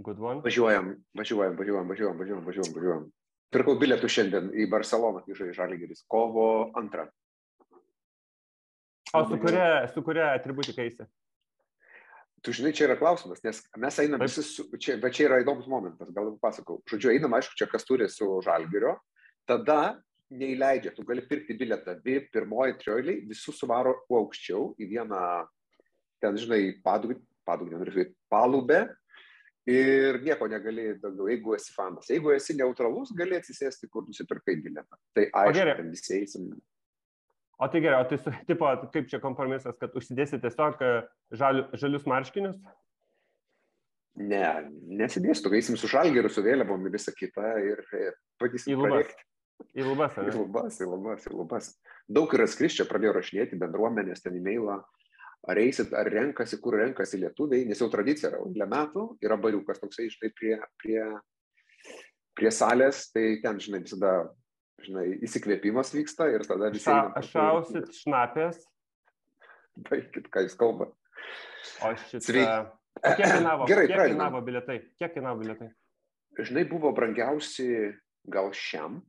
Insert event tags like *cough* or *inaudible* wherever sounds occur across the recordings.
good one. Važiuojam, važiuojam, važiuojam, važiuojam, važiuojam, važiuojam, važiuojam. Pirkau bilietų šiandien į Barceloną, grįžau į Žalgiris, kovo antrą. O su kuria, su kuria atributika eisi? Tu žinai, čia yra klausimas, nes mes einam visi, su, čia, bet čia yra įdomus momentas, gal pasakau. Žodžiu, einam, aišku, čia kas turi su Žalgirio, tada neįleidžia, tu gali pirkti bilietą VIP, pirmoji trioliai, visus suvaro kuo aukščiau į vieną, ten, žinai, padugnį, padugnį, palubę ir nieko negali daugiau, jeigu esi fanas. Jeigu esi neutralus, gali atsisėsti, kur nusipirkai bilietą. Tai aišku, ten visi eisim. O tai gerai, o tai su, tipo, kaip čia kompromisas, kad užsidėsi tiesiog e, žaliu, žalius marškinius? Ne, nesidės, tu eisim su žalgeriu, su vėliavom ir visą kitą ir patysim. Į lubas. Į lubas, Į lubas, į lubas, į lubas. Daug yra skriščia, pradėjo rašinėti bendruomenės ten e-mailą, ar eisit, ar renkasi, kur renkasi lietuviai, nes jau tradicija yra, eilę metų yra bariukas toksai, žinai, prie, prie, prie salės, tai ten, žinai, visada, žinai, įsikvėpimas vyksta ir tada visi... Ša, šausit šnapės. Baikit, ką jūs kalbate. O šitą... Sveiki. Kiek kainavo, Gerai, kiek kainavo bilietai? Kiek kainavo bilietai? Žinai, buvo brangiausi gal šiam,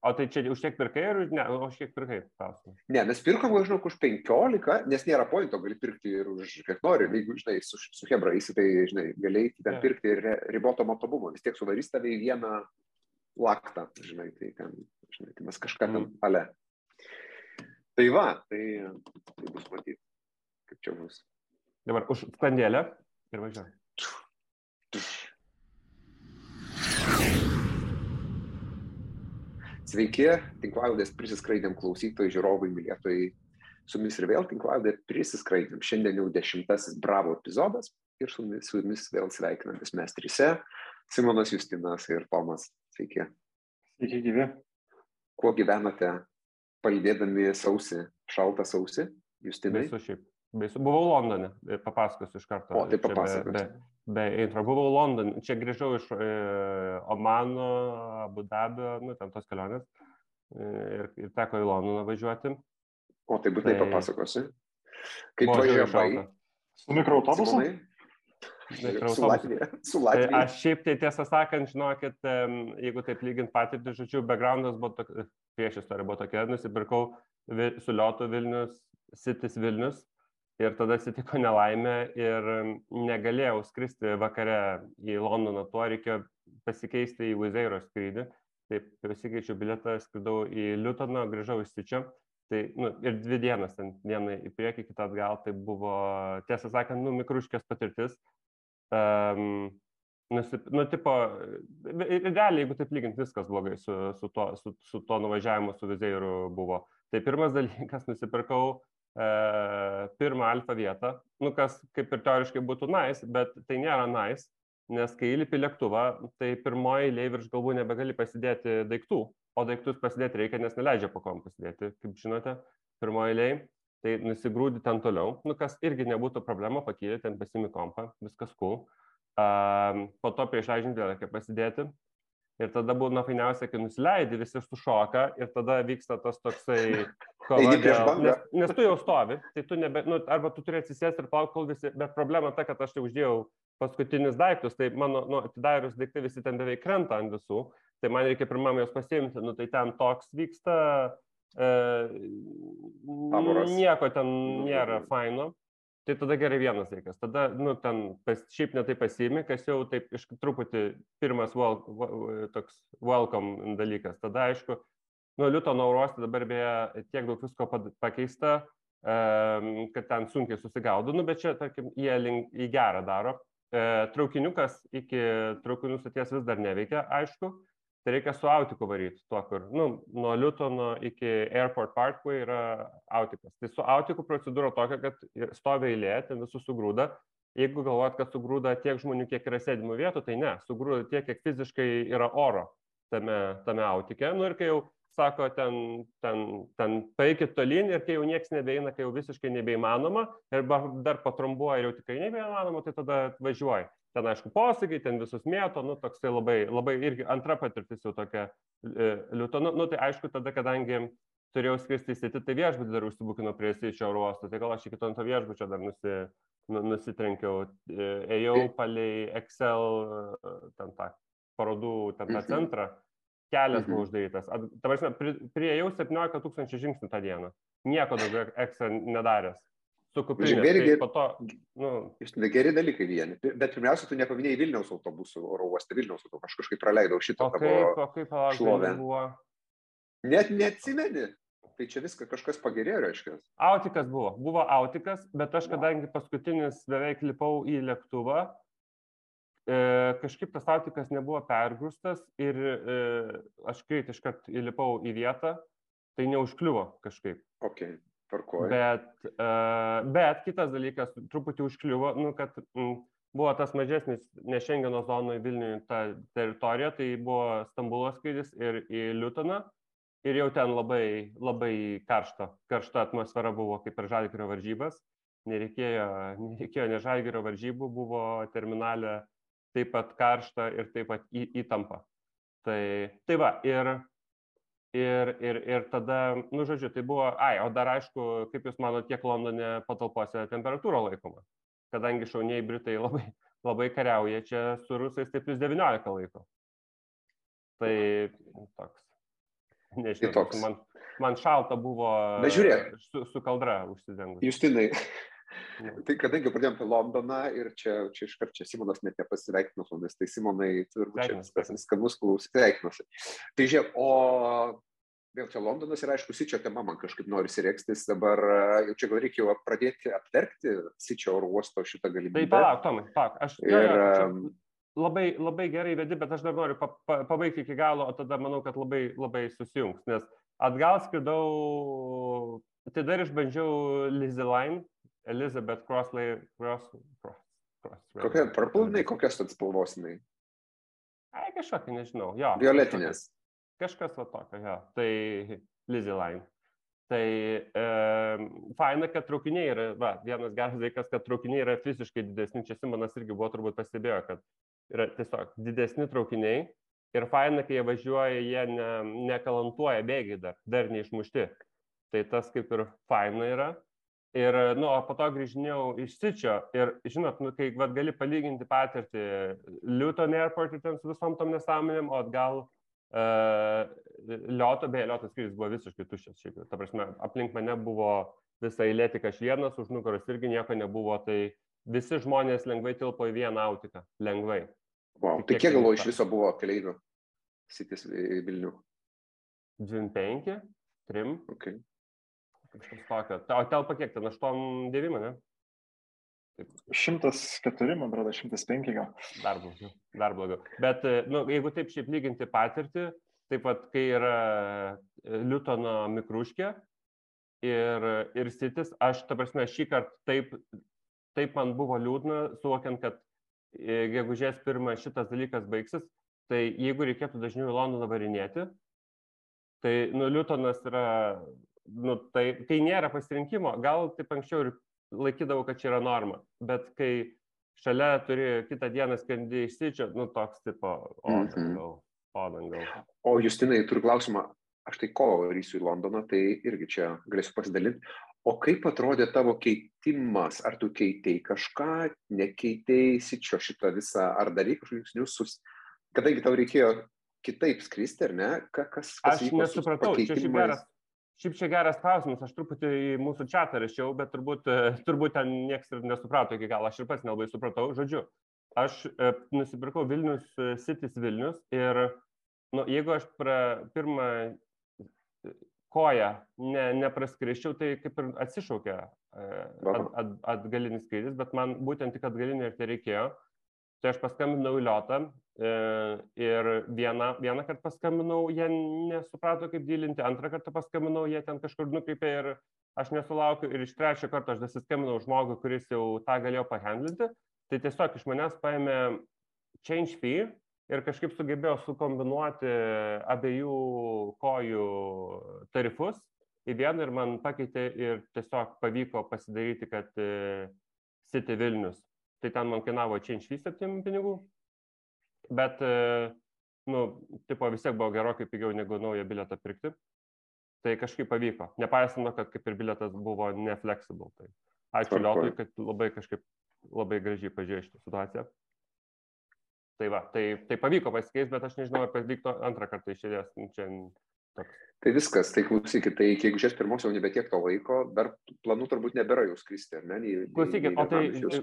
O tai čia už kiek pirkai ar ne, už kiek pirkai? Klausimas. Ne, mes pirkom, žinok, už 15, nes nėra pointo, gali pirkti ir už kiek nori. Jeigu, žinai, su, su Hebra įsi, tai, žinai, gali ten yeah. pirkti ir riboto matomumo, vis tiek suvarys tave į vieną laktą, žinai, tai ten, žinai, tai mes kažką ten mm. ale. Tai va, tai, tai bus matyti, kaip čia bus. Dabar už skandėlę ir važiuoju. Sveiki, tinklaladės prisiskraidėm klausytojai, žiūrovai, mylėtojai. Su jumis ir vėl tinklaladė prisiskraidėm. Šiandien jau dešimtasis bravo epizodas ir su jumis, su jumis vėl sveikinantis mes trise. Simonas Justinas ir Tomas. Sveiki. Sveiki, gyvi. Kuo gyvenate, palydėdami sausį, šaltą sausį, Justinai? Visu šiaip. Baisu. Buvau Londone, papasakosiu iš karto. O, tai papasakosiu. Be, intro. Buvau Londone, čia grįžau iš e, Omano, Abu Dabio, nu, ten tos kelionės. E, ir, ir teko į Londoną važiuoti. O, tai būtinai tai, papasakosi. Kaip važiavai? Su mikroautobusu? Su Latvija. Su Latvija. Tai aš šiaip tai tiesą sakant, žinokit, jeigu taip lygint patirtį, žodžiu, backgroundas buvo tokia, prieš istorija buvo tokia, nusipirkau su Liotu Vilnius, Citis Vilnius ir tada atsitiko nelaimė ir negalėjau skristi vakare į Londoną, tuo reikėjo pasikeisti į Vizeiro skrydį. Taip, pasikeičiau bilietą, skridau į Liutoną, grįžau į Sičią. Tai, nu, ir dvi dienas, ten vieną į priekį, kitą atgal, tai buvo, tiesą sakant, nu, mikruškės patirtis. Um, Nusip, nu, tipo, realiai, jeigu taip lygint, viskas blogai su, su, to, su, su to nuvažiavimu su vizėjiru buvo. Tai pirmas dalykas, nusipirkau e, pirmą alfa vietą, nu kas kaip ir teoriškai būtų nice, bet tai nėra nice, nes kai įlipi lėktuvą, tai pirmoji eilė virš galvų nebegali pasidėti daiktų, o daiktus pasidėti reikia, nes neleidžia pakom pasidėti, kaip žinote, pirmoji eilė. Tai nusigrūdi ten toliau, nu kas irgi nebūtų problema, pakėlė, ten pasimi kompą, viskas cool. Uh, po to prieš leidžiant vėl reikia pasidėti, Ir tada būna fainiausia, kai nusileidi, visi sušoka ir tada vyksta tas toksai *laughs* kova dėl... Nes, nes tu jau stovi, tai tu nebe... Nu, arba tu turi atsisėsti ir plauk, kol visi... Bet problema ta, kad aš tai uždėjau paskutinius daiktus, tai mano, nu, atidarius daiktai visi ten beveik krenta ant visų, tai man reikia pirmam juos pasiimti, nu, tai ten toks vyksta... E, nieko ten nėra faino. Tai tada gerai vienas dalykas. Tada, nu, ten pas, šiaip netai pasiimi, kas jau taip iš truputį pirmas wel, toks welcome dalykas. Tada, aišku, nu, Liutono uoste dabar beje tiek daug visko pakeista, kad ten sunkiai susigaudo, nu, bet čia, tarkim, jie link, į gerą daro. E, traukiniukas iki traukinių stoties vis dar neveikia, aišku, tai reikia su autiku varyti, tuo, kur, nu, nuo Liutono iki Airport Parkway yra autikas. Tai su autiku procedūra tokia, kad stovi eilė, ten visus sugrūda. Jeigu galvojat, kad sugrūda tiek žmonių, kiek yra sėdimų vietų, tai ne, sugrūda tiek, kiek fiziškai yra oro tame, tame autike. Nu ir kai jau sako, ten, ten, ten paeikit tolyn ir kai jau niekas nebeina, kai jau visiškai nebeįmanoma ir dar patrombuoja ir jau tikrai nebeįmanoma, tai tada važiuoji ten aišku posakiai, ten visus mėto, nu toksai labai, labai irgi antra patirtis jau tokia e, liūto, nu, nu tai aišku tada, kadangi turėjau skristi į sitį, tai viešbutį dar užsibukinau prie Syčio oro uosto, tai gal aš iki to viešbučio dar nusi, nu, nusitrenkiau, e, ėjau palei Excel, e, ten tą parodų, ten tą Mhm. centrą, kelias Mhm. buvo uždarytas. At- Ta prasme, pri, prieėjau 17 tūkstančių žingsnių tą dieną. Nieko daugiau Excel nedaręs. Su kuprinė. vėlgi- Tai to, nu, geri dalykai vieni. Bet pirmiausia, tu nepaminėjai Vilniaus autobusų oro uoste, Vilniaus autobusų. Aš kažkaip praleidau šitą o kaip, o kaip šlovę. buvo. Net neatsimeni. Tai čia viską kažkas pagerėjo, reiškia. Autikas buvo. Buvo autikas, bet aš kadangi paskutinis beveik lipau į lėktuvą, e, kažkaip tas autikas nebuvo pergrūstas ir e, aš greit iškart įlipau į vietą, tai neužkliuvo kažkaip. Ok, tvarkoju. Bet, e, bet kitas dalykas, truputį užkliuvo, nu, kad buvo tas mažesnis, ne Šengeno zonoje Vilniuje ta teritorija, tai buvo Stambulo skrydis ir į Liutoną. Ir jau ten labai, labai karšta, karšta atmosfera buvo kaip ir žalgirio varžybas. Nereikėjo, nereikėjo ne žalgirio varžybų, buvo terminale taip pat karšta ir taip pat į, įtampa. Tai, tai va, ir, ir, ir, ir tada, nu žodžiu, tai buvo, ai, o dar aišku, kaip Jūs manote, kiek Londone patalpose temperatūra laikoma. Kadangi šauniai Britai labai, labai kariauja čia su rusais, tai plus 19 laiko. Tai toks. Nežinau, toks. man, man šalta buvo Bet žiūrėk. su, su kaldra užsidengus. Justinai. *laughs* tai kadangi pradėjome apie Londoną ir čia, čia iškart čia Simonas net nepasveikino su mumis, tai Simonai turbūt čia Sveikinuosi. viskas skanus klausyti, sveikinuosi. Tai žiūrėk, o vėl čia Londonas ir aišku, Sičio tema man kažkaip norisi rėkstis, dabar jau čia gal reikėjo pradėti aptarti Sičio oro uosto šitą Tai galimybę. palauk, Tomai, palauk. Aš jo, Ir, jo, em, labai, labai gerai vedi, bet aš dar noriu pa, pa, pabaigti iki galo, o tada manau, kad labai, labai susijungs. Nes atgal skridau, tai dar išbandžiau Lizzie Line, Elizabeth Crossley, Cross, Cross, Cross. Kokia, prapulnai, kokios tad spalvos jinai? Ai, kažkokia, nežinau. Jo, Violetinės. Kažkas va tokio, jo. Tai Lizzie Line. Tai e, faina, kad traukiniai yra, va, vienas geras dalykas, kad traukiniai yra fiziškai didesni. Čia Simonas irgi buvo turbūt pastebėjo, kad yra tiesiog didesni traukiniai. Ir faina, kai jie važiuoja, jie ne, nekalantuoja bėgiai dar, dar neišmušti. Tai tas kaip ir faina yra. Ir, nu, o po to grįžinėjau iš Sičio ir, žinot, nu, kai vat, gali palyginti patirtį Luton Airport ir ten su visom tom nesąmonėm, o atgal uh, Lioto, beje, Liotas skrydis buvo visiškai tuščias. Šiaip, ta prasme, aplink mane buvo visa eilė tik aš vienas, už nugaros irgi nieko nebuvo, tai visi žmonės lengvai tilpo į vieną autiką. Lengvai. Wow. Tai Tai kiek kiek galvo iš viso buvo keleivių Sitis į Vilnių? 25, 3, Okay. Kažkas tokio. O telpa kiek ten, 8, 9, ne? 104, man atrodo, 105 gal. Dar blogiau. Dar blogiau. Bet, nu, jeigu taip šiaip lyginti patirtį, taip pat, kai yra e, Liutono mikruškė ir, ir sitis, aš, ta prasme, šį kartą taip, taip man buvo liūdna, suvokiant, kad e, gegužės pirmą šitas dalykas baigsis, tai jeigu reikėtų dažniau į Londoną varinėti, tai, nu, Liutonas yra, nu, tai, kai nėra pasirinkimo, gal taip anksčiau ir laikydavau, kad čia yra norma, bet kai šalia turi kitą dieną skrendi iš Sičio, nu toks tipo, o Mhm. dangau, o dangau. O Justinai, turiu klausimą. Aš tai kovo varysiu į Londoną, tai irgi čia galėsiu pasidalinti. O kaip atrodė tavo keitimas? Ar tu keitei kažką, nekeitei sičio šitą visą, ar darai kažkokius niusus? Kadangi tau reikėjo kitaip skristi, ar ne? Ka, kas, kas Aš nesupratau, čia šiaip geras, šiaip čia geras klausimas, aš truputį į mūsų čatą rašiau, bet turbūt, e, turbūt ten niekas ir nesuprato iki galo, aš ir pats nelabai supratau. Žodžiu, aš e, nusipirkau Vilnius e, Cities Vilnius ir, nu, jeigu aš pra, pirmą koją ne, nepraskriščiau, tai kaip ir atsišaukė e, at, at, atgalinis skrydis, bet man būtent tik atgalinio ir tai reikėjo. Tai aš paskambinau į Liotą e, ir vieną, vieną kartą paskambinau, jie nesuprato, kaip dylinti, antrą kartą paskambinau, jie ten kažkur nukreipė ir aš nesulaukiu ir iš trečio karto aš dasiskambinau žmogui, kuris jau tą galėjo pahandlinti. Tai tiesiog iš manęs paėmė change fee ir kažkaip sugebėjo sukombinuoti abiejų kojų tarifus į vieną ir man pakeitė ir tiesiog pavyko pasidaryti, kad e, City Vilnius. Tai ten man kainavo change fee 7 pinigų, bet, e, nu, tipo vis tiek buvo gerokai pigiau negu naują biletą pirkti. Tai kažkaip pavyko, nepaisant kad kaip ir biletas buvo neflexible. Tai ačiū. Liotui, kad labai kažkaip labai gražiai pažiūrėjo šitą situaciją. Tai va, tai, tai pavyko pasikeisti, bet aš nežinau, ar pavyktų antrą kartą išėdės. Nu, čia. Tai viskas, tai klausykit, tai kiek žies pirmos jau nebetiek to laiko, dar planų turbūt nebėra jau skristi, ar ne? Nei, Klausykit, o tai...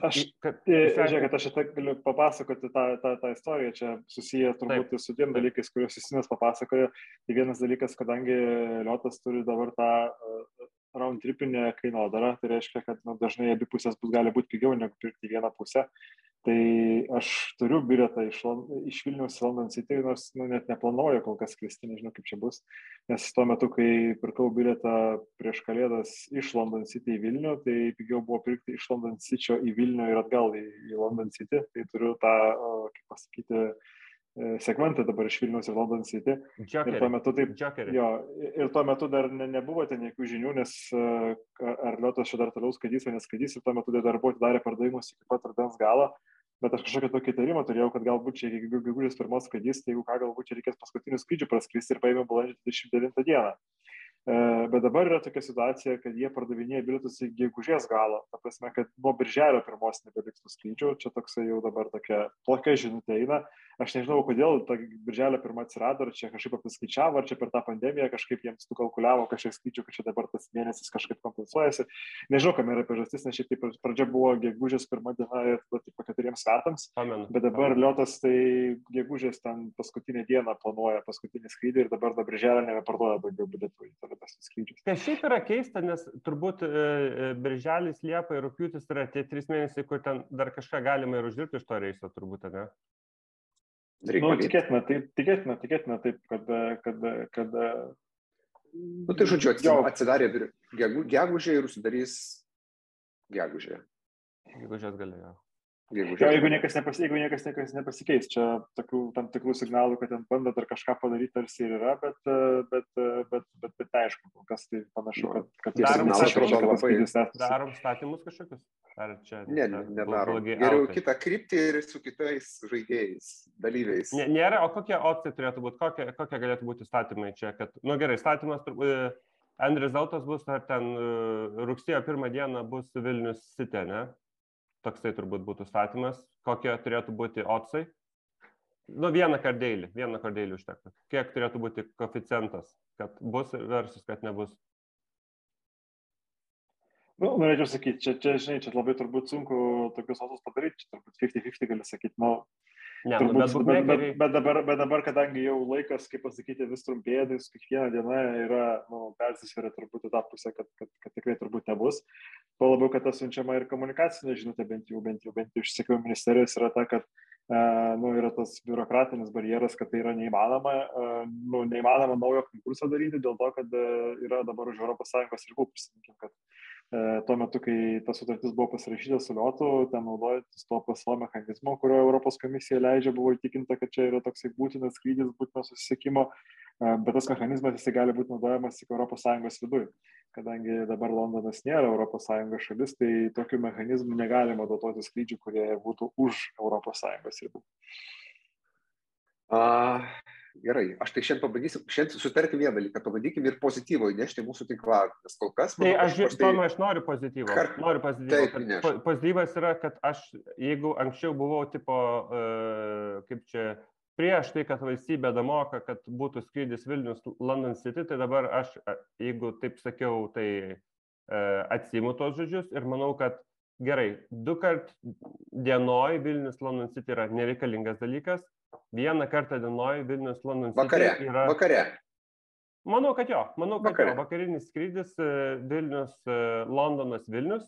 Aš, kad, žiūrėkit, aš šitą galiu papasakoti tą, tą, tą istoriją, čia susiję turbūt Taip. su dviem dalykais, kuriuos Justinas papasakojo. Tai vienas dalykas, kadangi Liotas turi dabar tą uh, round tripinę kainodarą, tai reiškia, kad nu, dažnai abi pusės bus gali būti pigiau negu pirkti vieną pusę. Tai aš turiu bilietą iš, iš Vilniaus į London City, nors nu, net neplanuoju kol kas skristi, nežinau kaip čia bus. Nes tuo metu, kai pirkau bilietą prieš kalėdas iš London City į Vilnių, tai pigiau buvo pirkti iš London City į Vilnių ir atgal į, į London City. Tai turiu tą, kaip pasakyti, e, segmentą dabar iš Vilnius ir London City. Jokerį. Ir tuo metu taip. Jokerį. Jo, ir tuo metu dar ne, nebuvo ten jokių žinių, nes uh, ar Liotas čia dar toliau skaitys ar neskaitys, ir tuo metu dar buvo atidarę pardavimus iki pat rudens galo bet aš kažkokį tokį įtarimą turėjau, kad galbūt čia gegužės pirmos skraidys, tai jeigu ką, galbūt čia reikės paskutinių skrydžių praskristi ir paėmė balandžio 29 dieną. E, bet dabar yra tokia situacija, kad jie pardavinėja bilietus iki gegužės galo. Ta prasme, kad nuo birželio pirmos nebeliks tų skrydžių. Čia toksai jau dabar tokia, tokia žinutė eina. Aš nežinau, kodėl ta birželio pirma atsirado, ar čia kažkaip apskaičiavo, ar čia per tą pandemiją kažkaip jiems nukalkuliavo kažkiek skrydžių, kad čia dabar tas mėnesis kažkaip kompensuojasi. Nežinau, kam yra priežastis, nes šiaip taip pradžia buvo gegužės pirma diena ir tada taip keturiems metams. Amen. Bet dabar. Liotas tai gegužės ten paskutinę dieną planuoja paskutinį skrydį ir dabar dabar birželio nebeparduoda daugiau bilietų į tolimesnius skrydžius. Kas šiaip yra keista, nes turbūt e, e, birželis, liepa ir rūpiutis yra tie trys mėnesiai, kur ten dar kažką galima ir uždirbti iš to reiso, turbūt, ne? Nu, tikėtina, taip, tikėtina, tikėtina taip, kad... kad, kad nu, tai žodžiu, atsidarė gegužė ir užsidarys gegužė. Gegužės galėjo. Jeigu, jo, jeigu, niekas nepasi, jeigu niekas, niekas nepasikeis, čia tokių tam tikrų signalų, kad ten bando dar kažką padaryti, tarsi ir yra, bet, bet, bet, bet, bet neaišku, kol kas tai panašu, kad, kad darom, signalai labai, darom statymus kažkokius. Ar čia ne, ne, nedarom. Geriau autai. kitą kryptį ir su kitais žaidėjais, dalyviais. Ne, nėra, o kokie opcija turėtų būti, kokie, kokie galėtų būti statymai čia, kad, na nu, gerai, statymas turbūt. End rezultatas bus, ar ten rugsėjo pirmą dieną bus Vilnius City, ne? Toksai turbūt būtų statymas, kokie turėtų būti otsai. Nu, vieną kardėlį, vieną kardėlį užtektų. Kiek turėtų būti koficijantas, kad bus versus, kad nebus. Nu, norėčiau sakyti, čia, čia, žinai, čia labai turbūt sunku tokius osus padaryti, čia turbūt 50-50 gali sakyti, nu, Ne, nu, Turbūt, bet, bet, bet, bet, dabar, bet dabar, kadangi jau laikas, kaip pasakyti, vis trumpėja, tai kiekviena diena yra, nu, persisveria turbūt į tą pusę, kad, kad, kad tikrai turbūt nebus. Tuo labiau, kad tas siunčiama ir komunikacinė žinutė, bent jau, bent jau, bent jau iš sėkmės ministerijos yra ta, kad e, nu, yra tas biurokratinis barjeras, kad tai yra neįmanoma, e, nu, neįmanoma naujo konkurso daryti dėl to, kad e, yra dabar už ES ribų, prisiminkim, kad E, tuo metu, kai ta sutartis buvo pasirašyta su Liotu, ten naudojantis to paslo mechanizmo, kurio Europos komisija leidžia, buvo įtikinta, kad čia yra toksai būtinas skrydis, būtinas susisiekimo, e, bet tas mechanizmas jisai gali būti naudojamas tik ES viduje. Kadangi dabar Londonas nėra ES šalis, tai tokiu mechanizmu negalima dotuoti skrydžių, kurie būtų už ES ribų. Uh, gerai, aš tai šiandien pabandysiu, šiandien sutarti vieną dalyką, pabandykim ir pozityvo įnešti mūsų tinklą, nes kol kas... Tai aš, aš, tai... aš noriu pozityvo. Kar... Noriu pozityvo. Taip, pozityvas yra, kad aš, jeigu anksčiau buvau tipo, uh, kaip čia, prieš tai, kad valstybė damoka, kad būtų skrydis Vilnius London City, tai dabar aš, jeigu taip sakiau, tai uh, atsimu tos žodžius ir manau, kad gerai, du kart dienoj Vilnius London City yra nereikalingas dalykas, vieną kartą dienoj Vilnius London City vakare, yra. Vakare. Manau, kad jo, manau, kad vakare. jo, vakarinis skrydis e, Vilnius, e, Londonas Vilnius,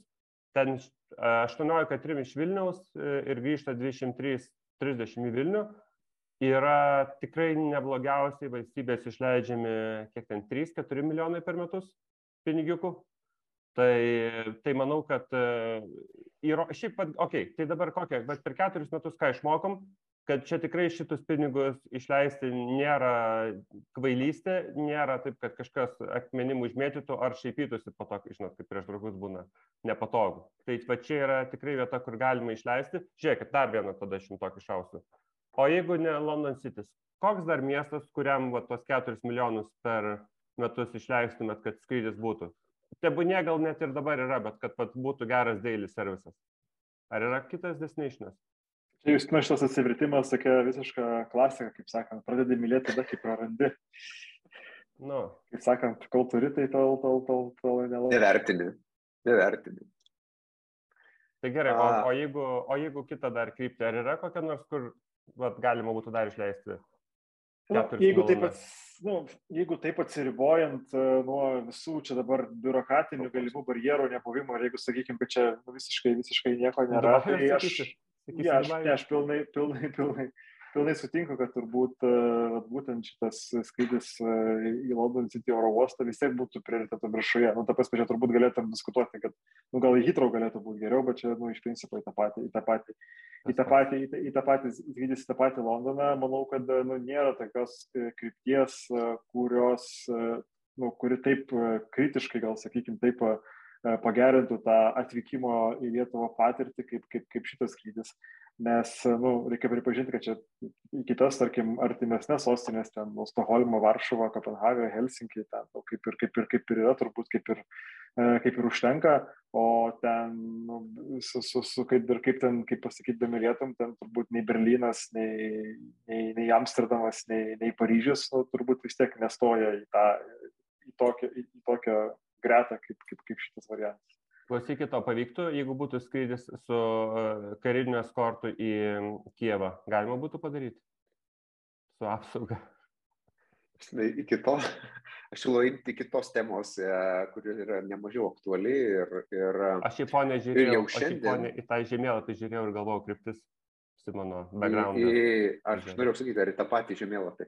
ten 18.3 e, iš Vilniaus ir grįžta 230 į Vilnių, yra tikrai neblogiausiai valstybės išleidžiami kiek ten 3-4 milijonai per metus pinigiukų. Tai, tai manau, kad įro, šiaip, okei, okay, tai dabar kokia, bet per keturis metus ką išmokom, kad čia tikrai šitus pinigus išleisti nėra kvailystė, nėra taip, kad kažkas akmenim užmėtytų ar šaipytųsi po to, žinot, kaip prieš draugus būna nepatogu. Tai va čia yra tikrai vieta, kur galima išleisti. Žiūrėkit, dar vieną tada šimtokį šausiu. O jeigu ne London City, koks dar miestas, kuriam va, tos 4 milijonus per metus išleistumėt, kad skrydis būtų? Tebūnė gal net ir dabar yra, bet kad pat būtų geras daily servisas. Ar yra kitas destinationas? Čia jūs, nu, šitas atsivertimas tokia visiška klasika, kaip sakant, pradedi mylėti tada, kai prarandi. Nu. Kaip sakant, kol turi, tai tol, tol, tol, tol nelabai. Nevertini. Nevertini. Tai gerai, o, o, jeigu, o jeigu kita dar kryptį, ar yra kokia nors, kur vat, galima būtų dar išleisti? Na, jeigu, taip, ats, nu, jeigu taip atsiribojant uh, nuo visų čia dabar biurokratinių galimų barjerų nebuvimo, ir jeigu sakykime, kad čia nu, visiškai, visiškai nieko nėra, tai aš, sakysi? Sakysi, ja, aš, ne, aš pilnai, pilnai, *laughs* pilnai, pilnai sutinku, kad turbūt uh, būtent šitas skrydis uh, į London City oro uostą vis tiek būtų prioriteto viršuje. Nu, ta prasme, čia turbūt galėtum diskutuoti, kad nu, gal į Hitrau galėtų būti geriau, bet čia, nu, iš principo į tą patį, į tą patį, į tą patį, į tą, į tą patį skrydis, į tą patį Londoną. Manau, kad nu, nėra tokios e, krypties, e, kurios, e, nu, kuri taip e, kritiškai, gal sakykime, taip e, pagerintų tą atvykimo į Lietuvą patirtį, kaip, kaip, kaip šitas skrydis. Nes, nu, reikia pripažinti, kad čia į kitas, tarkim, artimesnės sostinės, ten, nu, Stokholmo, Varšuva, Kopenhaga, Helsinki, ten, nu, kaip, ir, kaip, ir, kaip ir yra, turbūt kaip ir, e, kaip ir užtenka, o ten, nu, su, su, su, kaip ir kaip ten, kaip pasakyti, bemylėtum, ten turbūt nei Berlynas, nei, nei, nei Amsterdamas, nei, nei Paryžius, nu, turbūt vis tiek nestoja į tą, į tokią, į tokią gretą, kaip, kaip, kaip šitas variantas. Klausykit, o pavyktų, jeigu būtų skrydis su uh, kariniu eskortu į Kievą, galima būtų padaryti? Su apsauga. Iki to, aš siūlau imti kitos temos, e, kuri yra nemažiau aktuali ir, ir Aš į ponę žiūrėjau, jau aš į, šiandien- ponę, į tą žemėlapį žiūrėjau ir galvojau kryptis Simono į, backgroundą. į, aš norėjau sakyti, ar į tą patį žemėlapį.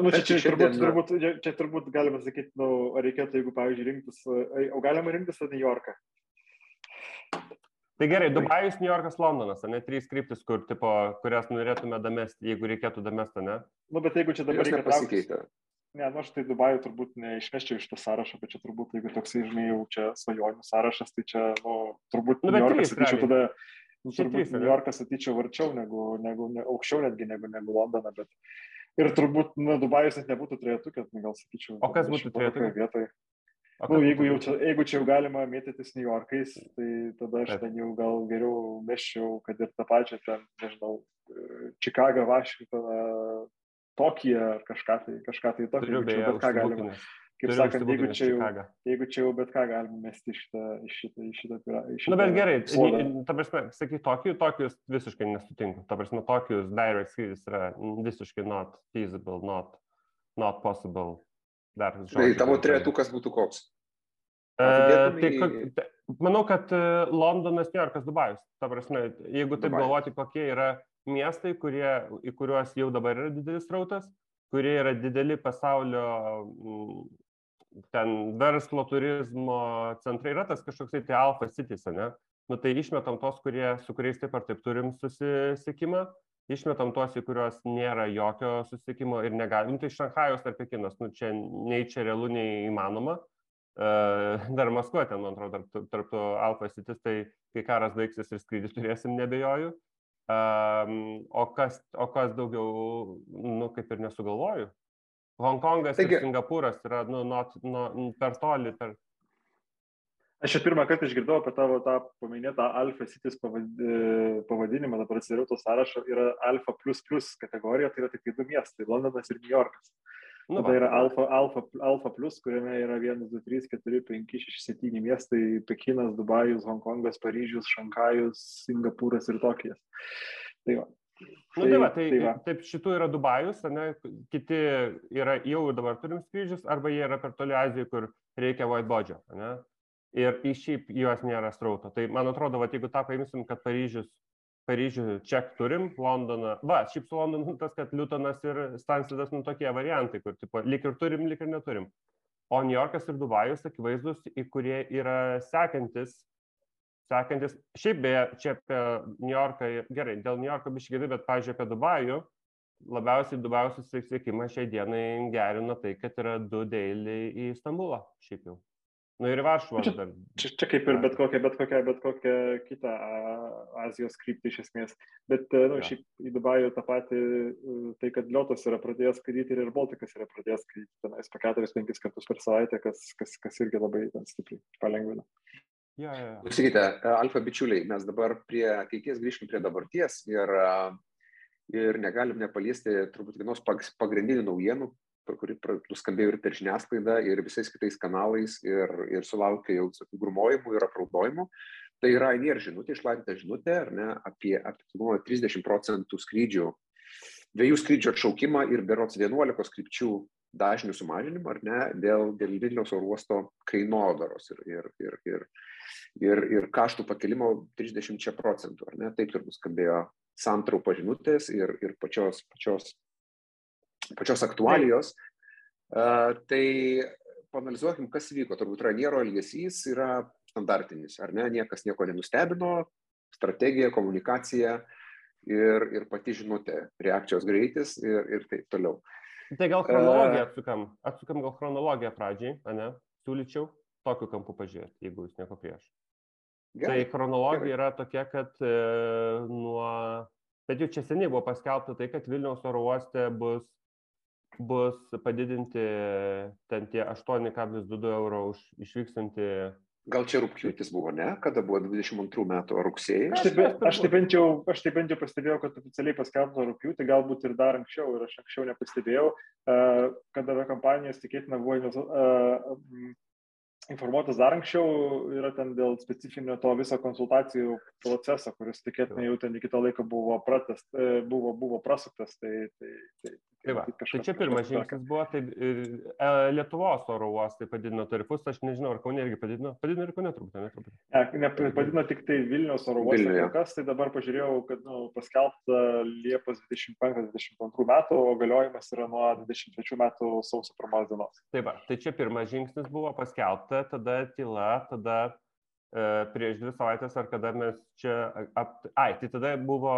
Nu, čia, čia, turbūt, Šiandien- turbūt, čia, čia turbūt galima sakyti, nu, ar reikėtų, jeigu, pavyzdžiui, rinktis, o galima rinktis New Yorką. Tai gerai, Dubajus, New Yorkas, Londonas, ar ne trys kryptis, kur, tipo, kurias norėtume damesti, jeigu reikėtų damesti, ne? Nu, bet jeigu čia dabar Jos nepasikeitė. ne, nu, aš tai Dubajų turbūt neišmeščiau iš to sąrašo, bet čia turbūt, jeigu toksai, žinai, jau čia svajonių sąrašas, tai čia, nu, turbūt Nu, New trys, sakyčiau tada, nu, turbūt? New Yorką sakyčiau arčiau negu, negu ne, aukščiau netgi negu, negu Londoną, bet ir turbūt, nu, Dubajus net nebūtų trejetukė, tai gal sakyčiau. O kas būtų 22 trejetuke? vietoje. O Nu, jeigu, jau čia, jeigu čia jau galima mėtytis New Yorkais, tai tada aš ten jau gal geriau meščiau, kad ir tą pačią ten, nežinau, e, Čikagą, Vašingtoną, Tokiją ar kažką tai, kažką tai tokio. Bet ką galima. užsibukinęs. Kaip Turiu sakant, jeigu čia, jau, jeigu čia jau bet ką galima mesti iš šitą, iš šitą, iš šitą, pira- iš Nu, bet gerai, sodą. ta prasme, sakyk, Tokijų, Tokijus visiškai nesutinku. Ta prasme, Tokijus direct skrydis yra visiškai not feasible, not, not possible. Dar Tai tavo trejetukas būtų koks? E, tai, į- ko- ta- manau, kad e, Londonas, New Yorkas, Dubajus. Ta prasme, jeigu taip Dubajus. galvoti, kokie yra miestai, kurie, į kuriuos jau dabar yra didelis rautas, kurie yra dideli pasaulio ten verslo, turizmo centrai, yra tas kažkoks tai alfa cities, ne? Nu tai išmetam tos, kurie, su kuriais taip ar taip turim susisiekimą, išmetam tuos, į kuriuos nėra jokio susiekimo ir negalim. Nu, tai Šanhajus ar Pekinas, nu čia nei čia realu, nei įmanoma. Dar Maskva ten, man atrodo, tarp, tarp to alfa sitis, tai kai karas baigsis ir skrydį turėsim, nebejoju. Um, o, kas, o kas daugiau, nu, kaip ir nesugalvoju. Hongkongas Taigi- ir Singapūras yra, nu, not, nu, per toli, per... Aš čia pirmą kartą išgirdau apie tavo tą paminėtą Alfa Cities pavad- pavadinimą, dabar atsidariau to sąrašo, yra Alfa plus plus kategorija, tai yra tik tai du miestai - Londonas ir New Yorkas. Nu, Tada yra Alfa, Alfa, Alfa plus, kuriame yra 1, 2, 3, 4, 5, 6, 7 miestai - Pekinas, Dubajus, Hongkongas, Paryžius, Šankajus, Singapūras ir Tokijas. Tai va. Nu, tai, va, tai, tai va. taip, šitų yra Dubajus, ne, kiti yra jau dabar turim skrydžius, arba jie yra per toli Azijoje, kur reikia whitebodžio? Ir į šiaip juos nėra strauto. Tai man atrodo, va, jeigu tą paimsim, kad Paryžius, Paryžių ček turim, Londoną, va, šiaip su Londonu tas, kad Liutonas ir Stansidas, nu tokie variantai, kur, tipo, lik ir turim, lik ir neturim. O New Yorkas ir Dubajus akivaizdus, į kurie yra sekantis sekantis, šiaip beje, čia apie New Yorką, gerai, dėl New Yorko biškėvi, bet, pažiūrėjau, apie Dubajų, labiausiai Dubajų susisiekimą šiai dienai gerina tai, kad yra du dėliai į Stambulą, šiaip jau. Nu ir Varšuvą Čia- dar. Čia, čia kaip ir bet kokia, bet kokia, bet kokia kita Azijos kryptį iš esmės. Bet, e, nu, Jo. šiaip į Dubajų tą patį, e, tai kad Liotas yra pradėjęs skraidyti ir Baltikas yra pradėjęs skraidyti tenais po 4-5 kartus per savaitę, kas, kas, kas irgi labai ten stipriai palengvina. Ja, ja, ja. Klausykite, alfa bičiuliai, mes dabar prie ateities grįžkim prie dabarties ir, ir negalim nepaliesti turbūt vienos pagrindinių naujienų, kuri nuskambėjo ir per žiniasklaidą, ir visais kitais kanalais, ir, ir sulaukė jau tokių grumojimų ir apraudojimų. Tai yra INR žinutė, išlatinta žinutė, ar ne, apie, apie 30 procentų skrydžių, dviejų skrydžių atšaukimą ir berots 11 krypčių dažnių sumažinimą, ar ne, dėl, dėl Vilniaus oro uosto kainodaros ir, ir, ir, ir, ir, ir kaštų pakelimo 30 procentų, ar ne, taip ir nuskambėjo santraupo žinutės ir, ir pačios, pačios, pačios aktualijos. Uh, tai panalizuokim, kas vyko. Turbūt Raniero elgesys yra standartinis, ar ne, niekas nieko nenustebino, strategija, komunikacija ir, ir pati žinutė, reakcijos greitis ir, ir taip toliau. Tai gal chronologiją atsukam, atsukam gal chronologiją pradžiai, ne? Siūlyčiau tokiu kampu pažiūrėti, jeigu jūs nieko prieš. Gerai, tai chronologija gerai. yra tokia, kad e, nuo, bet jau čia seniai buvo paskelbta tai, kad Vilniaus oro uoste bus, bus padidinti ten tie 8,22 euro už išvykstantį Gal čia rūpjūtis buvo, ne? Kada buvo 22 metų rugsėjai? Aš taip, aš, taip bent jau, aš taip bent jau pastebėjau, kad oficialiai paskelbta rūpjūtį, galbūt ir dar anksčiau, ir aš anksčiau nepastebėjau, kada kompanijos tikėtina buvo informuotas dar anksčiau, yra ten dėl specifinio to viso konsultacijų proceso, kuris tikėtina jau ten iki to laiko buvo, pratest, e, buvo, buvo prasuktas. Tai, tai, tai, Tai, va, tai čia pirmas žingsnis buvo, tai e, Lietuvos oro uostai padidino tarifus, aš nežinau, ar Kaunė irgi padidino, padidino ir Kaunė truputį, ne truputį. Ne, ne, padidino tik tai Vilnius oro uostai, kas, tai dabar pažiūrėjau, kad nu, paskelbta Liepos 25-22 metų, o galiojimas yra nuo 23 metų sausio 1 dienos. Tai va, tai čia pirmas žingsnis buvo paskelbta, tada tyla, tada prieš dvi savaitės ar kada mes čia, ap... ai, tai tada buvo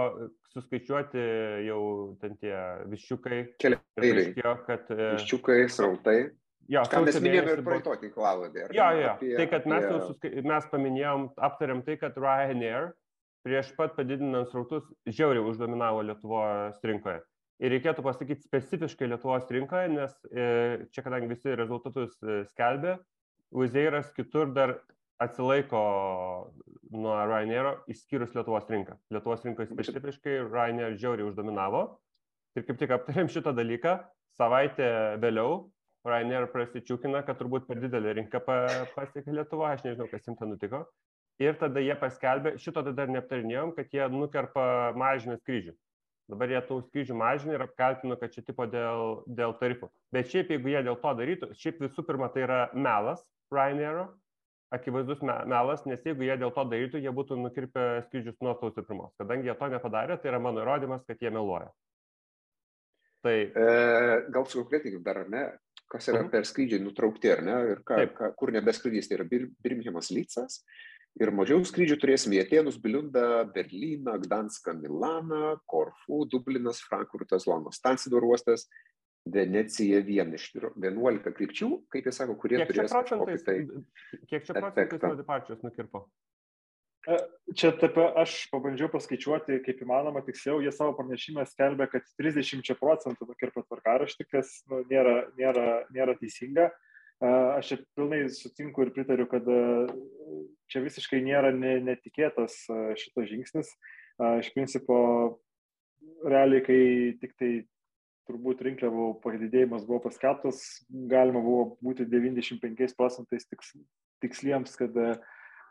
suskaičiuoti jau ten tie viščiukai. Keliai. kad... E, viščiukai, srautai. Jo, ką mes minėjome ir praeito tinklalodė. Jo, jo, apie, tai kad mes, apie... suskai... mes paminėjom, aptarėm tai, kad Ryanair prieš pat padidinant srautus žiauriai uždominavo Lietuvos rinkoje. Ir reikėtų pasakyti specifiškai Lietuvos rinkoje, nes e, čia, kadangi visi rezultatus e, skelbė, Uzeiras kitur dar atsilaiko nuo Ryanair, išskyrus Lietuvos rinką. Lietuvos rinkoje specifiškai Ryanair žiauriai uždominavo. Ir kaip tik aptarėm šitą dalyką, savaitę vėliau Ryanair prasičiūkina, kad turbūt per didelį rinką pasiekė Lietuvą, aš nežinau, kas jiems ten nutiko. Ir tada jie paskelbė, šito dar neaptarinėjom, kad jie nukerpa mažina skrydžių. Dabar jie tų skrydžių mažina ir apkaltino, kad čia tipo dėl, dėl tarifų. Bet šiaip, jeigu jie dėl to darytų, šiaip visų pirma tai yra melas Ryanairo, akivaizdus melas, nes jeigu jie dėl to darytų, jie būtų nukirpę skrydžius nuo sausio pirmos. Kadangi jie to nepadarė, tai yra mano įrodymas, kad jie meluoja. Tai... E, gal sukonkretinkim dar, ar ne? Kas yra uh mhm. -huh. per skrydžiai nutraukti, ar ne? Ir ką, ką, kur nebeskrydys, tai yra Bir Birmingemas Lycas. Ir mažiau skrydžių turėsim į Atenus, Biliundą, Berliną, Gdanską, Milaną, Korfų, Dublinas, Frankfurtas, Londonas, Stansidor uostas, Venecija viena iš 11 krypčių, kaip jie sako, kurie kiek turės kažkokį tai... Kiek čia procentais nuo departijos nukirpo? Čia taip, aš pabandžiau paskaičiuoti, kaip įmanoma tiksliau, jie savo pranešimą skelbia, kad 30 procentų nukirpo tvarkaraštį, kas nu, nėra, nėra, nėra teisinga. Aš čia pilnai sutinku ir pritariu, kad čia visiškai nėra netikėtas šitas žingsnis. Iš principo, realiai, kai tik tai turbūt rinkliavų padidėjimas buvo paskelbtas, galima buvo būti 95 procentais tiks, tiksliems, kad,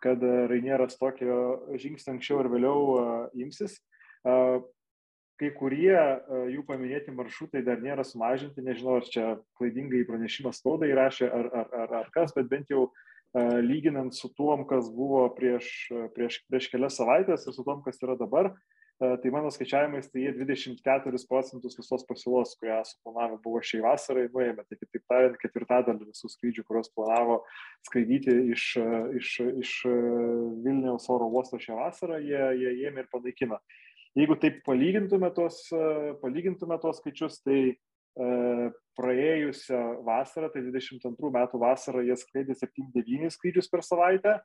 kad Rainieras tokio žingsnio anksčiau ir vėliau imsis. Kai kurie jų paminėti maršrutai dar nėra sumažinti, nežinau, ar čia klaidingai pranešimas spaudai rašė ar, ar, ar, ar kas, bet bent jau lyginant su tuom, kas buvo prieš, prieš, prieš kelias savaitės ir su tuom, kas yra dabar, tai mano skaičiavimais tai jie 24 procentus visos pasiūlos, kurią suplanavę buvo šiai vasarai, nuėmė. Tai kitaip tariant, ketvirtadalį visų skrydžių, kuriuos planavo skraidyti iš, iš, iš Vilniaus oro uosto šią vasarą, jie, jie ėmė ir panaikino. Jeigu taip palygintume tos, palygintume tos skaičius, tai e, praėjusią vasarą, tai 22 metų vasarą, jie skraidė 7-9 skrydžius per savaitę,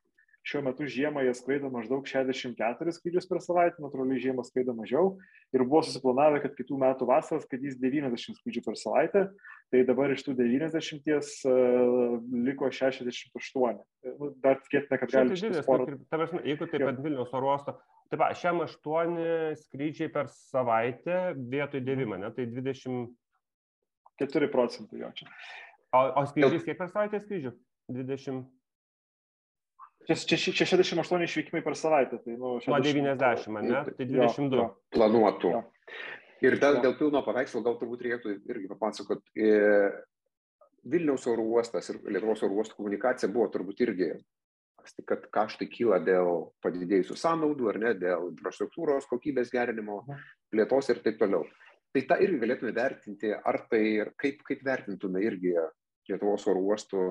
šiuo metu žiemą jie skraido maždaug 64 skrydžius per savaitę, natūraliai žiemą skraido mažiau ir buvo susiplanavę, kad kitų metų vasaras skraidys 90 skrydžių per savaitę, tai dabar iš tų 90 uh, liko 68. Nu, dar tikėtina, kad gali būti. Porą... Jeigu taip pat Vilniaus oro uosto, tai va, šiam 8 skrydžiai per savaitę vietoj 9, ne, tai 20. 4 procentai jo čia. O, o skrydžiais kiek per savaitę skrydžių? 20. Čia 68 išvykimai per savaitę. Tai, nu, 60, Nuo 90, ne? Tai 22. Jo, jo. Planuotų. Jo. Ir dėl, dėl pilno paveikslo gal turbūt reikėtų irgi papasakot. E, Vilniaus oro uostas ir Lietuvos oro uostų komunikacija buvo turbūt irgi, kad kaštai kyla dėl padidėjusių sąnaudų ar ne, dėl infrastruktūros kokybės gerinimo, mhm. plėtos ir taip toliau. Tai tą irgi galėtume vertinti, ar tai ir kaip, kaip vertintume irgi Lietuvos oro uostų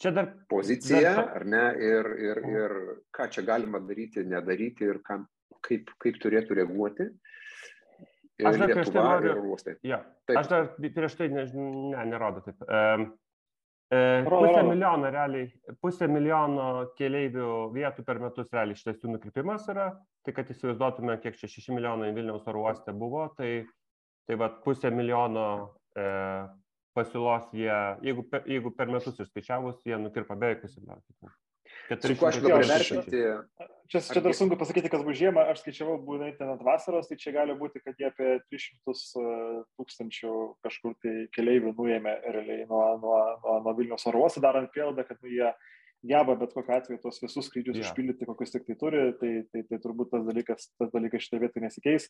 čia dar poziciją, dar... ar ne, ir, ir, ir ką čia galima daryti, nedaryti ir kam, kaip, kaip turėtų reaguoti. Aš dar prieš tai noriu. Ja, aš dar prieš tai, ne, ne nerodo taip. Um, Pusę milijono realiai, pusę milijono keleivių vietų per metus realiai šitas jų nukrypimas yra, tai kad įsivaizduotume, kiek čia 6 milijonai Vilniaus oro uoste buvo, tai, tai va pusę milijono e, pasiūlos jie, jeigu, per, jeigu per metus išskaičiavus, jie nukirpa beveik pusę metų. Su kuo aš dabar vertinti? Čia, čia dar sunku pasakyti, kas bus žiemą, aš skaičiavau, būtent ten ant vasaros, tai čia gali būti, kad jie apie 300 e, tūkstančių kažkur tai keleivių nuėmė realiai nuo, nuo, nuo, nuo Vilnius oro uosto, darant prielaidą, kad nu, jie geba bet kokiu atveju tos visus skrydžius yeah. užpildyti, kokius tik tai turi, tai, tai, tai turbūt tas dalykas, tas dalykas šitą vietą nesikeis.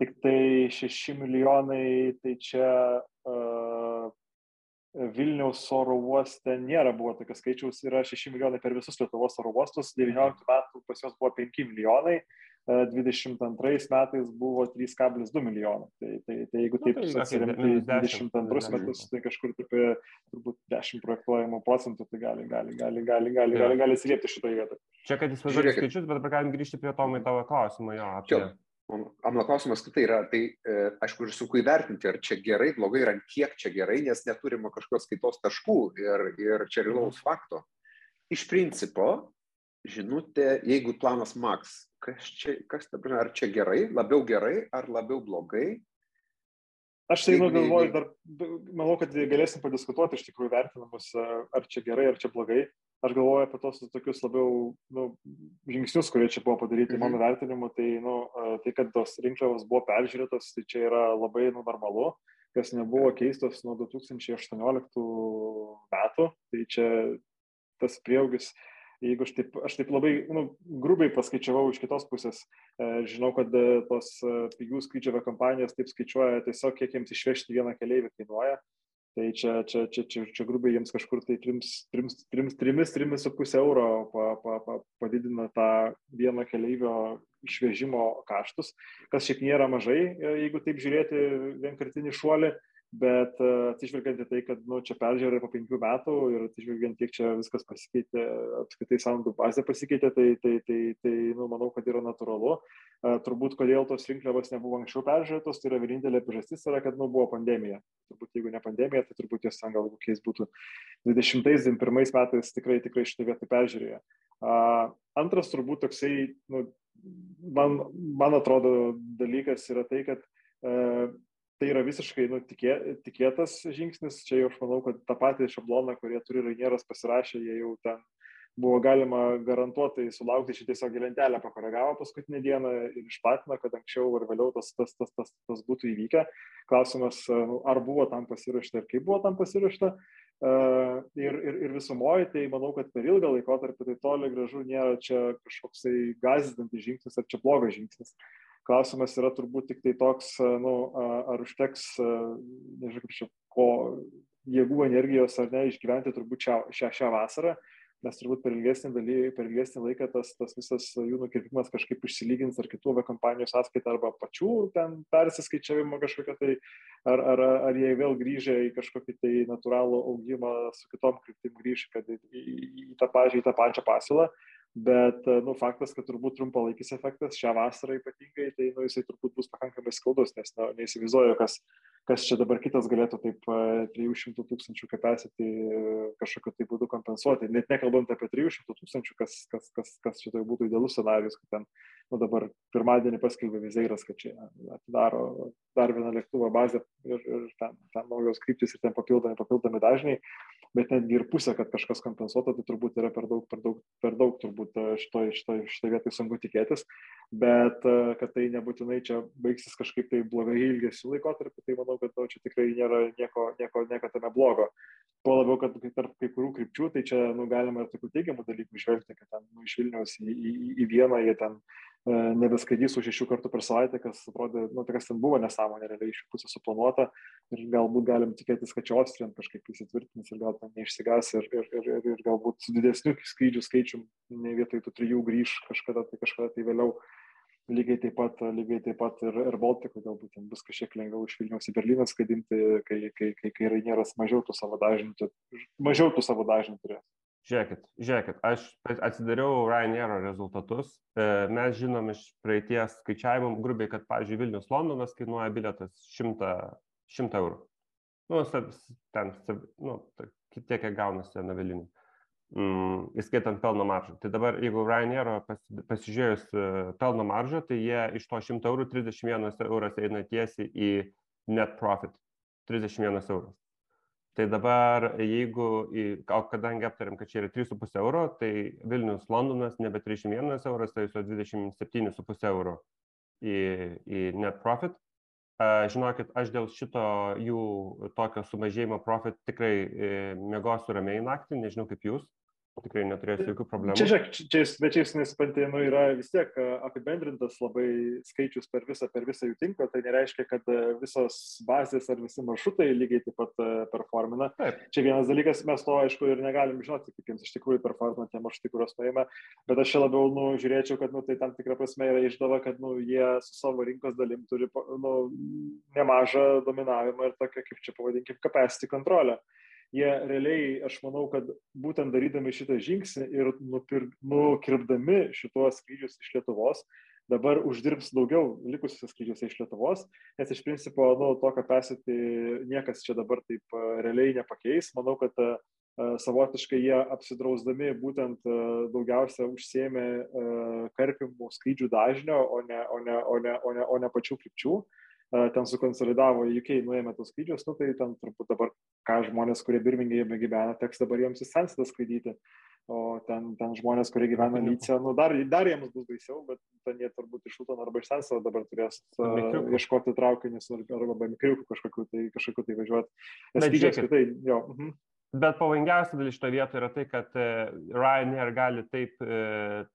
Tik tai 6 milijonai, tai čia uh, Vilniaus oro uoste nėra buvo tokio skaičiaus, yra 6 milijonai per visus Lietuvos oro uostus, 19 metų pas juos buvo 5 milijonai, 22 metais buvo 3,2 milijonai. Tai, tai, tai jeigu taip nu, tai atsiremti 22 metus, tai kažkur apie turbūt 10 projektuojamų procentų, tai gali, gali, gali, gali, gali, gali, gali atsiliepti šitoje vietoje. Čia, kad įsivaizduoju skaičius, bet galim grįžti prie Tomai tavo klausimą. Jo, apie... Mano klausimas, tai yra, tai e, aišku, ir sunku įvertinti, ar čia gerai, blogai, ar kiek čia gerai, nes neturime kažkokios skaitos taškų ir, ir čia realaus fakto. Iš principo, žinutė, jeigu planas Max, kas čia, kas ar čia gerai, labiau gerai, ar labiau blogai, Aš tai nu, galvoju, dar manau, kad galėsim padiskutuoti iš tikrųjų vertinamus, ar čia gerai, ar čia blogai aš galvoju apie tos tokius labiau nu, žingsnius, kurie čia buvo padaryti mhm. mano vertinimu, tai, nu, tai kad tos rinkliavos buvo peržiūrėtos, tai čia yra labai nu, normalu, kas nebuvo keistos nuo 2018 metų, tai čia tas prieaugis, jeigu aš taip, aš taip labai nu, grubiai paskaičiavau iš kitos pusės, e, žinau, kad e, tos e, pigių skrydžio kompanijos taip skaičiuoja tiesiog, kiek jiems išvežti vieną keliaivį kainuoja, Tai čia, čia, čia, čia, čia grubiai jiems kažkur tai 3,5 euro pa, pa, pa, padidina tą vieno keleivio išvežimo kaštus, kas šiaip nėra mažai, jeigu taip žiūrėti vienkartinį šuolį, bet e, atsižvelgiant į tai, kad nu, čia peržiūrė po penkių metų ir atsižvelgiant, kiek čia viskas pasikeitė, apskritai sąnaudų bazė pasikeitė, tai, tai, tai, tai nu, manau, kad yra natūralu. E, turbūt, kodėl tos rinkliavos nebuvo anksčiau peržiūrėtos, tai yra vienintelė priežastis, yra, kad nu, buvo pandemija. Turbūt, jeigu ne pandemija, tai turbūt jos ten gal kokiais būtų 20-21 metais tikrai, tikrai šitą vietą peržiūrėjo. Antras turbūt toksai, nu, man, man atrodo, dalykas yra tai, kad uh, tai yra visiškai nu, tikė, tikėtas žingsnis. Čia jau aš manau, kad tą patį šabloną, kurį turi Rainieras pasirašę, jie jau ten buvo galima garantuotai sulaukti, šį tiesiog lentelę pakoregavo paskutinę dieną ir išplatino, kad anksčiau ar vėliau tas, tas, tas, tas, tas būtų įvykę. Klausimas, nu, ar buvo tam pasirašta ir kaip buvo tam pasirašta. Uh, ir, ir, ir visumoji, tai manau, kad per ilgą laikotarpį tai toli gražu nėra čia kažkoksai gazdinantis žingsnis ar čia blogas žingsnis. Uh, Klausimas yra turbūt tik tai toks, nu, ar užteks, nežinau, kaip čia, ko jėgų, energijos ar ne, išgyventi turbūt šią, šią, šią vasarą, nes turbūt per ilgesnį, daly, per ilgesnį laiką tas, tas visas jų nukirpimas kažkaip išsilygins ar kitų kompanijų sąskaitą arba pačių ten persiskaičiavimo kažkokią tai, ar, ar, ar jie vėl grįžę į kažkokį tai natūralų augimą su kitom kryptim grįž, kad į, į, į, tą, pažiūrį, į tą pačią pasiūlą bet nu, faktas, kad turbūt trumpalaikis efektas šią vasarą ypatingai, tai nu, jisai turbūt bus pakankamai skaudus, nes nu, neįsivaizduoju, kas, kas čia dabar kitas galėtų taip 300 tūkstančių capacity kažkokiu tai būdu kompensuoti. Net nekalbant apie 300 tūkstančių, kas, kas, kas, kas čia tai būtų idealus scenarius, kad ten nu, dabar pirmadienį paskelbė Vizeiras, kad čia atidaro dar vieną lėktuvo bazę ir, ir ten, ten naujos kryptis ir ten papildomi, papildomi dažniai, bet netgi ir pusė, kad kažkas kompensuotų, tai turbūt yra per daug, per daug, per daug turbūt šitoje šito, šito vietoje sunku tikėtis, bet kad tai nebūtinai čia baigsis kažkaip tai blogai ilgesiu laikotarpiu, tai manau, kad nu, čia tikrai nėra nieko, nieko, nieko tame blogo. Tuo labiau, kad tarp kai kurių krypčių, tai čia nu, galima ir tokių teigiamų dalykų išvelgti, kad ten nu, iš Vilniaus į, į, į vieną jie ten e, nebeskaidys už šešių kartų per savaitę, kas atrodė, nu, tai kas ten buvo nesąmonė, realiai iš jų pusės suplanuota ir galbūt galim tikėtis, kad čia Austrija kažkaip įsitvirtins ir gal ten neišsigas ir, ir, ir, ir, ir galbūt su didesniu skrydžių skaičium, ne vietoj tų trijų grįž kažkada tai kažkada tai vėliau. Lygiai taip pat, lygiai taip pat ir, ir Baltikui galbūt bus kažkiek lengviau iš Vilniaus į Berliną skaidinti, kai, kai, kai, kai Rainieras mažiau tų savo dažnių, mažiau tų savo dažnių turės. Žiūrėkit, žiūrėkit, aš atsidariau Ryanair rezultatus. E, mes žinom iš praeities skaičiavimų grubiai, kad, pavyzdžiui, Vilnius Londonas kainuoja biletas 100, 100 eurų. Nu, ten, nu, tiek, kiek gaunasi nuo mm, įskaitant pelno maržą. Tai dabar, jeigu Ryanair pasižiūrėjus e, pelno maržą, tai jie iš to 100 eurų 31 euras eina tiesiai į net profit. 31 euras. Tai dabar, jeigu, kadangi aptariam, kad čia yra 3,5 euro, tai Vilnius Londonas nebe 31 euras, tai su 27,5 euro į, į net profit. Žinokit, aš dėl šito jų tokio sumažėjimo profit tikrai e, mėgosiu ramiai naktį, nežinau kaip jūs tikrai neturėsiu jokių problemų. Čia, žiūrėk, čia, bet čia nesupranti, nu, yra vis tiek apibendrintas labai skaičius per visą, per visą jų tinklą, tai nereiškia, kad visos bazės ar visi maršrutai lygiai taip pat performina. Taip. Čia vienas dalykas, mes to aišku ir negalim žinoti, kaip jiems iš tikrųjų performina tie maršrutai, kuriuos paėmė, bet aš čia labiau nu, žiūrėčiau, kad nu, tai tam tikrą prasme yra išdava, kad nu, jie su savo rinkos dalim turi nu, nemažą dominavimą ir tokią, kaip čia pavadinkim, capacity kontrolę jie realiai, aš manau, kad būtent darydami šitą žingsnį ir nupir, nukirpdami šitos skrydžius iš Lietuvos, dabar uždirbs daugiau likusiuose skrydžiuose iš Lietuvos, nes iš principo, nu, to capacity niekas čia dabar taip realiai nepakeis. Manau, kad uh, savotiškai jie apsidrausdami būtent daugiausia užsėmė uh, karpimų skrydžių dažnio, o ne, o ne, o ne, o ne, o ne pačių krypčių. Uh, ten sukonsolidavo UK, nuėmė tos skrydžius, nu, tai ten turbūt dabar, ką žmonės, kurie Birmingėjame gyvena, teks dabar jiems į Sansidą skraidyti, o ten, ten žmonės, kurie gyvena Lyce, nu, dar, dar jiems bus baisiau, bet ten jie turbūt iš Lutono arba iš Sansido dabar turės uh, ieškoti traukinius arba mikriukų kažkokiu tai, kažkokiu tai važiuoti. Nes skrydžiai apskritai, jo. Uh -huh. Bet pavojingiausia dalis šito vietoje yra tai, kad Ryanair gali taip,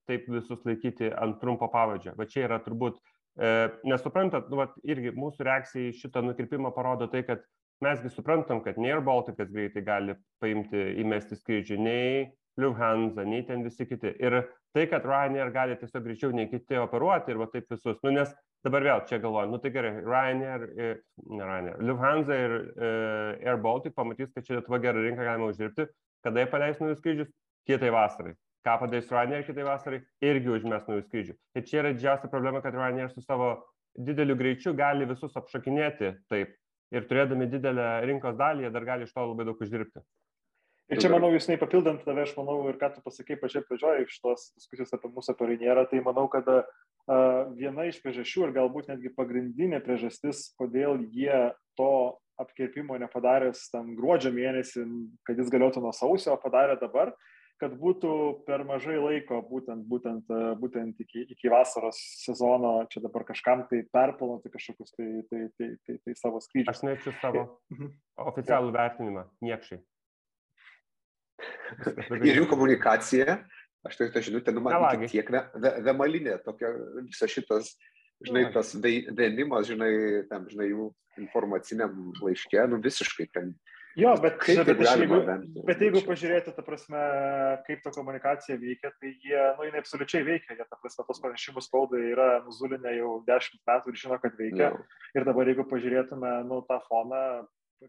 taip visus laikyti ant trumpo pavadžio. Va čia yra turbūt E, nes suprantat, nu, vat, irgi mūsų reakcija į šitą nukirpimą parodo tai, kad mesgi suprantam, kad nei Air Balticas greitai gali paimti, įmesti skrydžių, nei Lufthansa, nei ten visi kiti. Ir tai, kad Ryanair gali tiesiog greičiau nei kiti operuoti ir va taip visus, nu, nes dabar vėl čia galvoju, nu tai gerai, Ryanair, ne Ryanair, Lufthansa ir e, Air Baltic pamatys, kad čia Lietuva gerą rinką galima uždirbti, kada jie paleis naujus skrydžius, kitai vasarai ką padarys Ryanair kitai vasarai, irgi užmes naujų skrydžių. Ir čia yra didžiausia problema, kad Ryanair su savo dideliu greičiu gali visus apšakinėti taip. Ir turėdami didelę rinkos dalį, jie dar gali iš to labai daug uždirbti. Ir čia, manau, jūs neipapildant tave, aš manau, ir ką tu pasakai pačiai pradžioje iš tos diskusijos apie mūsų apie Rainierą, tai manau, kad uh, viena iš priežasčių ir galbūt netgi pagrindinė priežastis, kodėl jie to apkirpimo nepadaręs tam gruodžio mėnesį, kad jis galėtų nuo sausio, padarė dabar, uh, kad būtų per mažai laiko būtent, būtent, e, būtent iki, iki vasaros sezono čia dabar kažkam tai perplanuoti kažkokius tai, tai, tai, tai, tai savo skrydžius. Aš nešiu savo mhm. oficialų ja. vertinimą, niekšai. *laughs* Ir jų komunikacija, aš tai tą žinutę numatau tiek vemalinė, tokia visa šitas, žinai, tas vėmimas, žinai, tam, žinai, jų informaciniam laiškė, nu visiškai ten Jo, bet, kaip bet, jeigu, bet jeigu pažiūrėti, ta prasme, kaip ta komunikacija veikia, tai jie, nu, jinai absoliučiai veikia. Jie, ta prasme, tos pranešimus spaudai yra nuzulinę jau dešimt metų ir žino, kad veikia. No. Ir dabar, jeigu pažiūrėtume, nu, tą foną,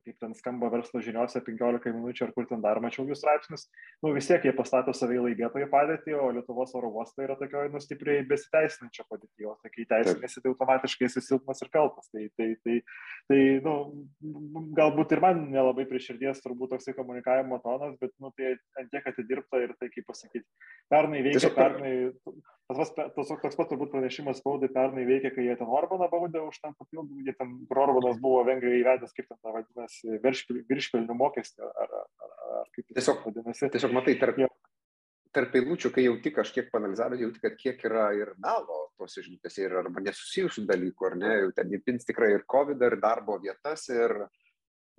kaip ten skamba verslo žiniuose 15 minučių ar kur ten dar mačiau jų straipsnius, nu vis tiek jie pastato save į laimėtoją padėtį, o Lietuvos oro uostai yra tokioje nu, stipriai besiteisinančio padėtyje, o tai kai teisinėsi, tai automatiškai esi silpnas ir kaltas. Tai, tai, tai, tai nu, galbūt ir man nelabai prie širdies turbūt toksai komunikavimo tonas, bet nu, tai ant tiek atidirbta ir tai kaip pasakyti, pernai veikia, pernai, tas, tas, toks pat turbūt pranešimas spaudai pernai veikia, kai jie ten Orbaną baudė už ten papildų, jie ten, kur Orbanas buvo Vengrijoje įvedęs, kaip ten vadinasi, viršpelnių mokestį, ar, ar, ar kaip tiesiog vadinasi. Tiesiog matai, tarp, ja. tarp eilučių, kai jau tik kažkiek panalizavai, jau tik, kad kiek yra ir melo tose žinutėse, ir arba nesusijusių dalykų, ar ne, jau ten įpins tikrai ir COVID, ir darbo vietas, ir,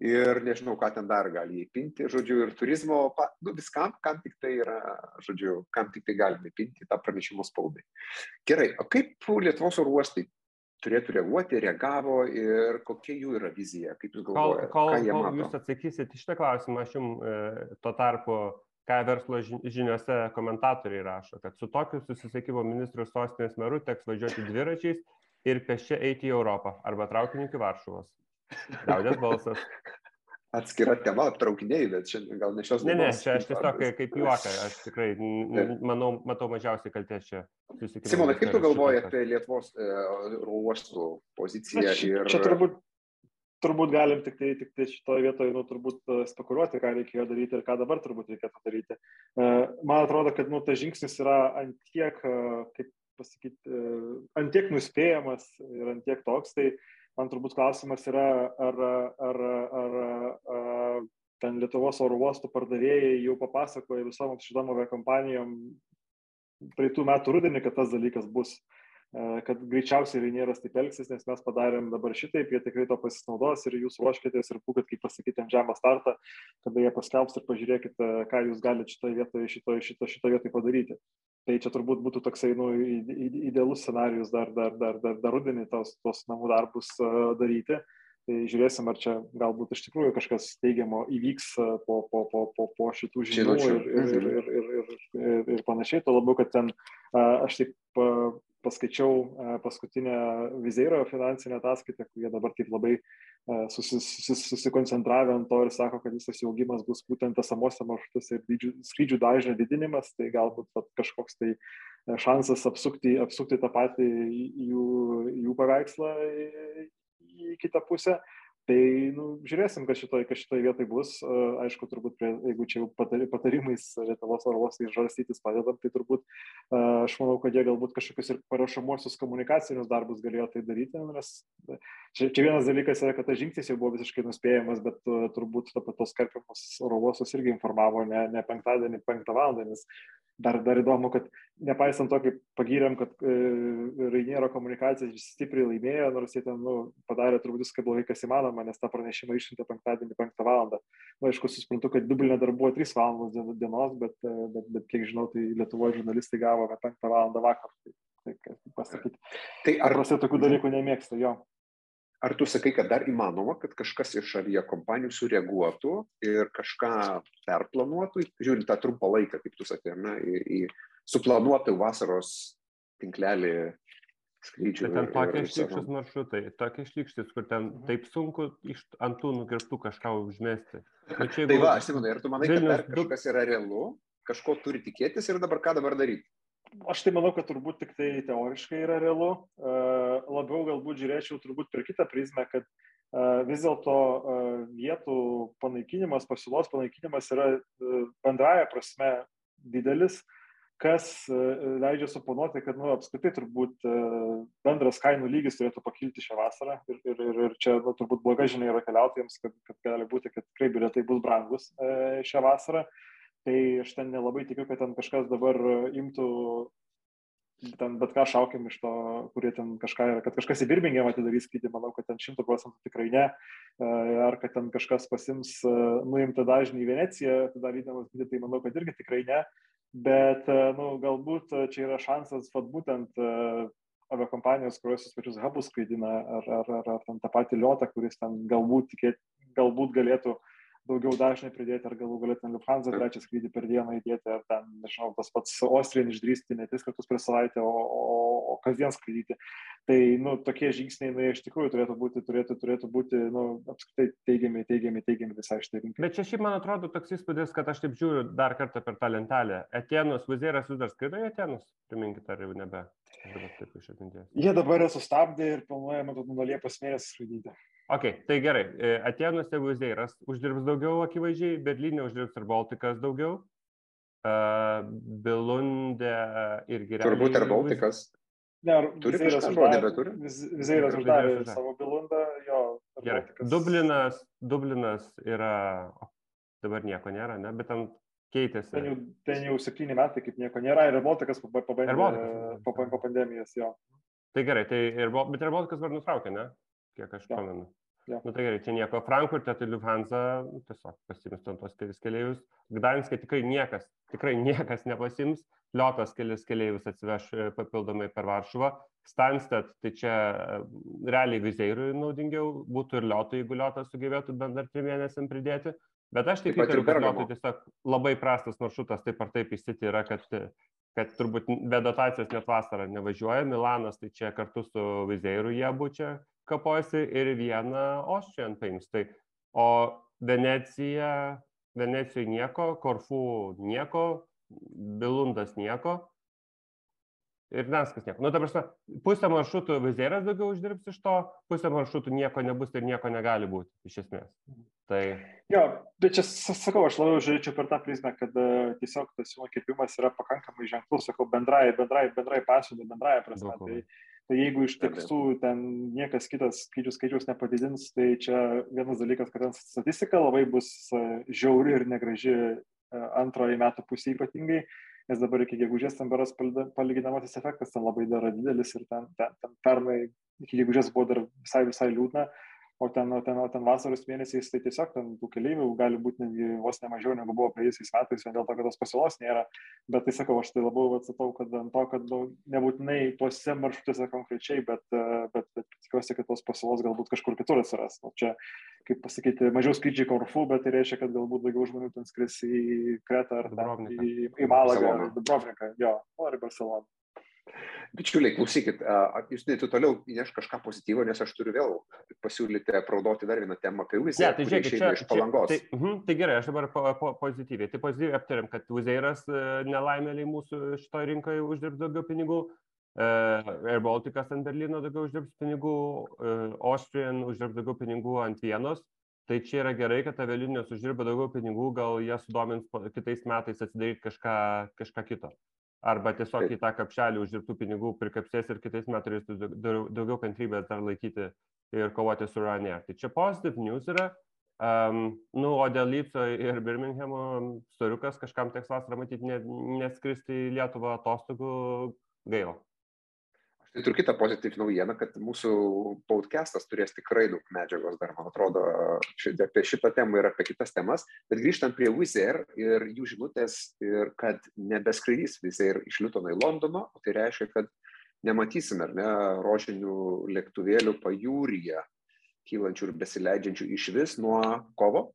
ir nežinau, ką ten dar gali įpinti, žodžiu, ir turizmo, nu, viskam, kam tik tai yra, žodžiu, kam tik tai galime įpinti tą pranešimo spaudai. Gerai, o kaip Lietuvos oro uostai turėtų reaguoti, reagavo ir kokia jų yra vizija, kaip jūs galvojate? Kol, kol, kol jūs atsakysit iš šitą klausimą, aš jums e, tuo tarpu, ką verslo žiniuose komentatoriai rašo, kad su tokiu susisiekimo ministrų sostinės meru teks važiuoti dviračiais ir pešia eiti į Europą arba traukiniu iki Varšuvos. Liaudės balsas atskira tema traukiniai, bet šiandien gal ne šios dienos. Ne, ne, čia aš tiesiog kaip, kaip juoka, aš tikrai manau, matau mažiausiai kaltės čia. Simonai, kaip tu galvoji apie Lietuvos e, uostų poziciją? Ir... čia turbūt, turbūt galim tik tai, tik tai šitoje vietoje, nu, turbūt e, spekuliuoti, ką reikėjo daryti ir ką dabar turbūt reikėtų daryti. E, man atrodo, kad nu, tas žingsnis yra antiek, kaip pasakyti, antiek nuspėjamas ir antiek toks, tai man turbūt klausimas yra, ar, ar, ar, ar ten Lietuvos oro uostų pardavėjai jau papasakoja visom šitom aviakompanijom praeitų metų rudenį, kad tas dalykas bus, kad greičiausiai Rainieras taip elgsis, nes mes padarėm dabar šitaip, jie tikrai to pasinaudos ir jūs ruoškitės ir būkit, kaip pasakyti, ant žemą startą, kada jie paskelbs ir pažiūrėkite, ką jūs galite šitoje vietoje, šitoje, šitoje, šitoje vietoje padaryti. Tai čia turbūt būtų toksai nu, idealus scenarius dar, dar, dar, dar, dar rudenį tos, tos namų darbus daryti. Tai žiūrėsim, ar čia galbūt iš tikrųjų kažkas teigiamo įvyks po, po, po, po, po šitų žinių ir, ir, ir, ir, ir, ir, ir panašiai. Tuo labiau, kad ten aš taip paskaičiau paskutinę Vizeiro finansinę ataskaitą, kurie dabar taip labai susi, susi, susikoncentravę ant to ir sako, kad visas augimas bus būtent esamuose maršrutuose ir skrydžių dažnio didinimas, tai galbūt vat, kažkoks tai šansas apsukti, apsukti tą patį jų, jų paveikslą į kitą pusę. Tai nu, žiūrėsim, kas šitoj, kas šitoj vietoj bus. Aišku, turbūt, prie, jeigu čia jau patarimais Lietuvos oro uostai žarstytis padedam, tai turbūt aš manau, kad jie galbūt kažkokius ir parašomuosius komunikacinius darbus galėjo tai daryti. Nes čia, čia vienas dalykas yra, kad tas žingsnis jau buvo visiškai nuspėjamas, bet turbūt apie tos karpimus oro uostus irgi informavo ne, ne penktadienį, penktą valandą, nes dar, dar įdomu, kad nepaisant to, kaip pagyrėm, kad e, Rainiero komunikacija stipriai laimėjo, nors jie ten nu, padarė turbūt viską blogai, kas įmanoma, nes tą pranešimą išsiuntė penktadienį penktą valandą. Na, aišku, suprantu, kad Dublinė dar buvo 3 valandos dienos, bet, e, bet, bet kiek žinau, tai Lietuvoje žurnalistai gavo apie 5 valandą vakar. Tai, tai, tai pasakyti. Tai ar prasė tokių dalykų nemėgsta jo? Ar tu sakai, kad dar įmanoma, kad kažkas iš aviakompanijų sureaguotų ir kažką perplanuotų, žiūrint tą trumpą laiką, kaip tu sakai, ne, į, į suplanuotą vasaros tinklelį skrydžių. Bet ten tokie išlikštis maršrutai, tokie išlikštis, kur ten mhm. taip sunku iš, ant tų nukirptų kažką užmesti. Nu, čia, tai va, aš manau, ir tu manai, kad dar kažkas yra realu, kažko turi tikėtis ir dabar ką dabar daryti? Aš tai manau, kad turbūt tik tai teoriškai yra realu. Labiau galbūt žiūrėčiau turbūt per kitą prizmę, kad vis dėlto vietų panaikinimas, pasiūlos panaikinimas yra bendraja prasme didelis, kas leidžia suponuoti, kad nu, apskritai turbūt bendras kainų lygis turėtų pakilti šią vasarą. Ir, ir, ir, ir čia nu, turbūt bloga žinia yra keliautojams, kad, kad gali būti, kad tikrai bilietai bus brangus šią vasarą. Uh, tai aš ten nelabai tikiu, kad ten kažkas dabar imtų ten bet ką šaukiam iš to, kurie ten kažką yra, kad kažkas į Birmingemą atidarys skrydį, manau, kad ten šimtų procentų tikrai ne, e, ar kad ten kažkas pasims e, nuimtą dažnį į Veneciją, atidarydamas skrydį, tai manau, kad irgi tikrai ne, bet, e, nu, galbūt čia yra šansas, vad būtent aviakompanijos, kurios sus pačius hubus skraidina, ar, ar, ar, ar ten tą patį liotą, kuris ten galbūt, tikėt, galbūt galėtų uh, daugiau dažnai pridėti, ar galų galėtum Lufthansa trečią skrydį per dieną įdėti, ar ten, nežinau, tas pats Austrijan išdrįsti ne tris kartus per savaitę, o, o, o kasdien skraidyti. Tai, nu, tokie žingsniai, nu, iš tikrųjų turėtų būti, turėtų, turėtų būti, nu, apskritai teigiami, teigiami, teigiami visai šitai rinkai. Bet čia šiaip man atrodo toks įspūdis, kad aš taip žiūriu dar kartą per tą lentelę. Etenus, Vizieras vis dar skraido į Etenus, priminkite, ar jau nebe. Dabar taip iš atminties. Jie dabar yra sustabdę ir planuoja, matau, nuo Liepos mėnesio skraidyti. Ok, tai gerai. Atenus, jeigu Vizieras uždirbs daugiau akivaizdžiai, Berlyne uždirbs ir Baltikas daugiau. Uh, Bilundė irgi realiai. Turbūt ir Baltikas. Ne, ar Turi Vizeiras uždarė- nebeturi? Viz- Vizeiras uždarė savo bilundą, jo. Baltikas- Dublinas, Dublinas yra, o, dabar nieko nėra, ne, bet ten keitėsi. Ten jau, ten jau septyni metai, kaip nieko nėra, ir Baltikas paba- pabandė Air Balticas. po, po pandemijos, jo. Tai gerai, tai ir, bet ir Baltikas var nutraukė, ne? Kiek aš Jo. pamenu. Jo. Nu tai gerai, čia nieko. Frankfurte tai Lufthansa nu, tiesiog pasims ten tos kelis keliaivius. Gdanskė tikrai niekas, tikrai niekas nepasims. Liotas kelis keliaivius atsiveš e, papildomai per Varšuvą. Stansted, tai čia e, realiai vizeirui naudingiau būtų ir liotui, jeigu liotas sugebėtų bent dar trim mėnesiam pridėti. Bet aš tik įtariu, kad liotui tiesiog labai prastas maršrutas taip ar taip įsiti yra, kad kad turbūt be dotacijos net vasarą nevažiuoja. Milanas tai čia kartu su Vizeiru jie abu čia kapojasi ir vieną Austrian paims. Tai, o Venecija, Venecijoje nieko, Korfu nieko, Bilundas nieko. Ir Danskas nieko. Nu, ta prasme, pusę maršrutų Vizeiras daugiau uždirbs iš to, pusę maršrutų nieko nebus ir nieko negali būti, iš esmės. Tai Jo, bet čia sa- sakau, aš labiau žiūrėčiau per tą prizmę, kad e, tiesiog tas siūlo kirpimas yra pakankamai ženklus, sakau, bendrai, bendrai, bendrai pasiūlymai, bendrai prasme. Daug Tai. Tai jeigu iš tekstų ten niekas kitas skaičius skaičiaus nepadidins, tai čia vienas dalykas, kad ten statistika labai bus e, žiauri ir negraži e, antroji metų pusė ypatingai, nes dabar iki gegužės ten beras palyginamasis efektas ten labai dar didelis ir ten, ten, ten pernai iki gegužės buvo dar visai, visai liūdna. O ten, o, ten, o ten vasaros mėnesiais tai tiesiog ten tų keleivių gali būti netgi vos ne mažiau negu buvo praėjusiais metais, vien dėl to, kad tos pasiūlos nėra. Bet tai sakau, aš tai labiau atsakau, kad ant to, kad nu, nebūtinai tuose maršrutuose konkrečiai, bet, bet, bet tikiuosi, kad tos pasiūlos galbūt kažkur kitur atsiras. Nu, čia, kaip pasakyti, mažiau skrydžiai Korfu, bet tai reiškia, kad galbūt daugiau žmonių ten skris į Kretą ar ten Dubrovniką. į, į Malagą ar Dubrovniką, jo, ar į Barceloną. Bičiuliai, klausykit, jūs tai tu toliau įneš kažką pozityvo, nes aš turiu vėl pasiūlyti apraudoti dar vieną temą apie Ne, Wizard, tai išeina čia, iš čia, palangos. tai, uh, tai gerai, aš dabar po, po, pozityviai. Tai pozityviai aptarėm, kad Vizeiras nelaimėliai mūsų šitoje rinkoje uždirbs daugiau pinigų, uh, Air Balticas ant Berlyno daugiau uždirbs pinigų, uh, Austrian uždirbs daugiau pinigų ant vienos. Tai čia yra gerai, kad avialinijos uždirba daugiau pinigų, gal jie sudomins kitais metais atsidaryti kažką, kažką kito. Arba tiesiog į tą kapšelį uždirbtų pinigų prikapsės ir kitais metais daugiau kantrybės dar laikyti ir kovoti su Ryanair. Tai čia positive news yra. Um, nu, o dėl Lyco ir Birminghamo storiukas kažkam teks vasarą matyti ne, neskristi į Lietuvą atostogų gaila. Tai turiu kitą pozityvų naujieną, kad mūsų podcastas turės tikrai daug medžiagos dar, man atrodo, ši, apie šitą temą ir apie kitas temas. Bet grįžtant prie Wizard ir jų žinutės, ir kad nebeskraidys Wizard iš Liutono į Londoną, o tai reiškia, kad nematysime, ar ne, rožinių lėktuvėlių pajūryje, kylančių ir besileidžiančių iš vis nuo kovo.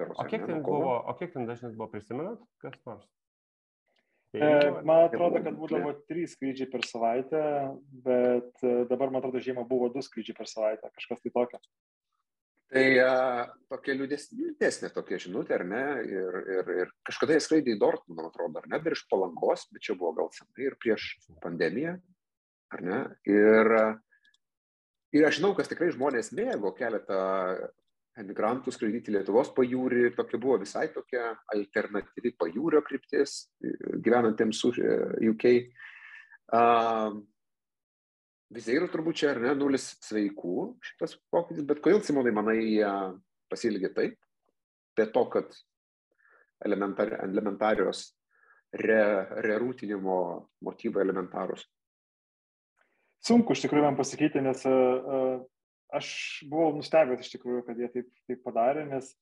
Berods, O kiek ne, kovo. buvo, o kiek ten dažnis buvo prisimenat, kas nors? E, man atrodo, kad būdavo trys skrydžiai per savaitę, bet e, dabar, man atrodo, žiemą buvo du skrydžiai per savaitę, kažkas tai tokio. Tai a, tokia liūdės- liūdesnė tokia žinutė, ar ne? Ir, ir, ir kažkada jie skraidė į Dortmundą, man atrodo, ar ne? Dar iš palangos, bet čia buvo gal senai ir prieš pandemiją, ar ne? Ir, ir aš žinau, kas tikrai žmonės mėgo keletą emigrantų skraidyti Lietuvos pajūrį, tokia buvo visai tokia alternatyvi pajūrio kryptis e, gyvenantiems už e, UK. Uh, Vizeirų turbūt čia ar ne nulis sveikų šitas pokytis, bet kodėl Simonai manai pasilgė taip? Be to, kad elementar, elementarios re, rerūtinimo motyvai elementarus. Sunku iš tikrųjų man pasakyti, nes uh, aš buvau nustebęs iš tikrųjų, kad jie taip, taip padarė, nes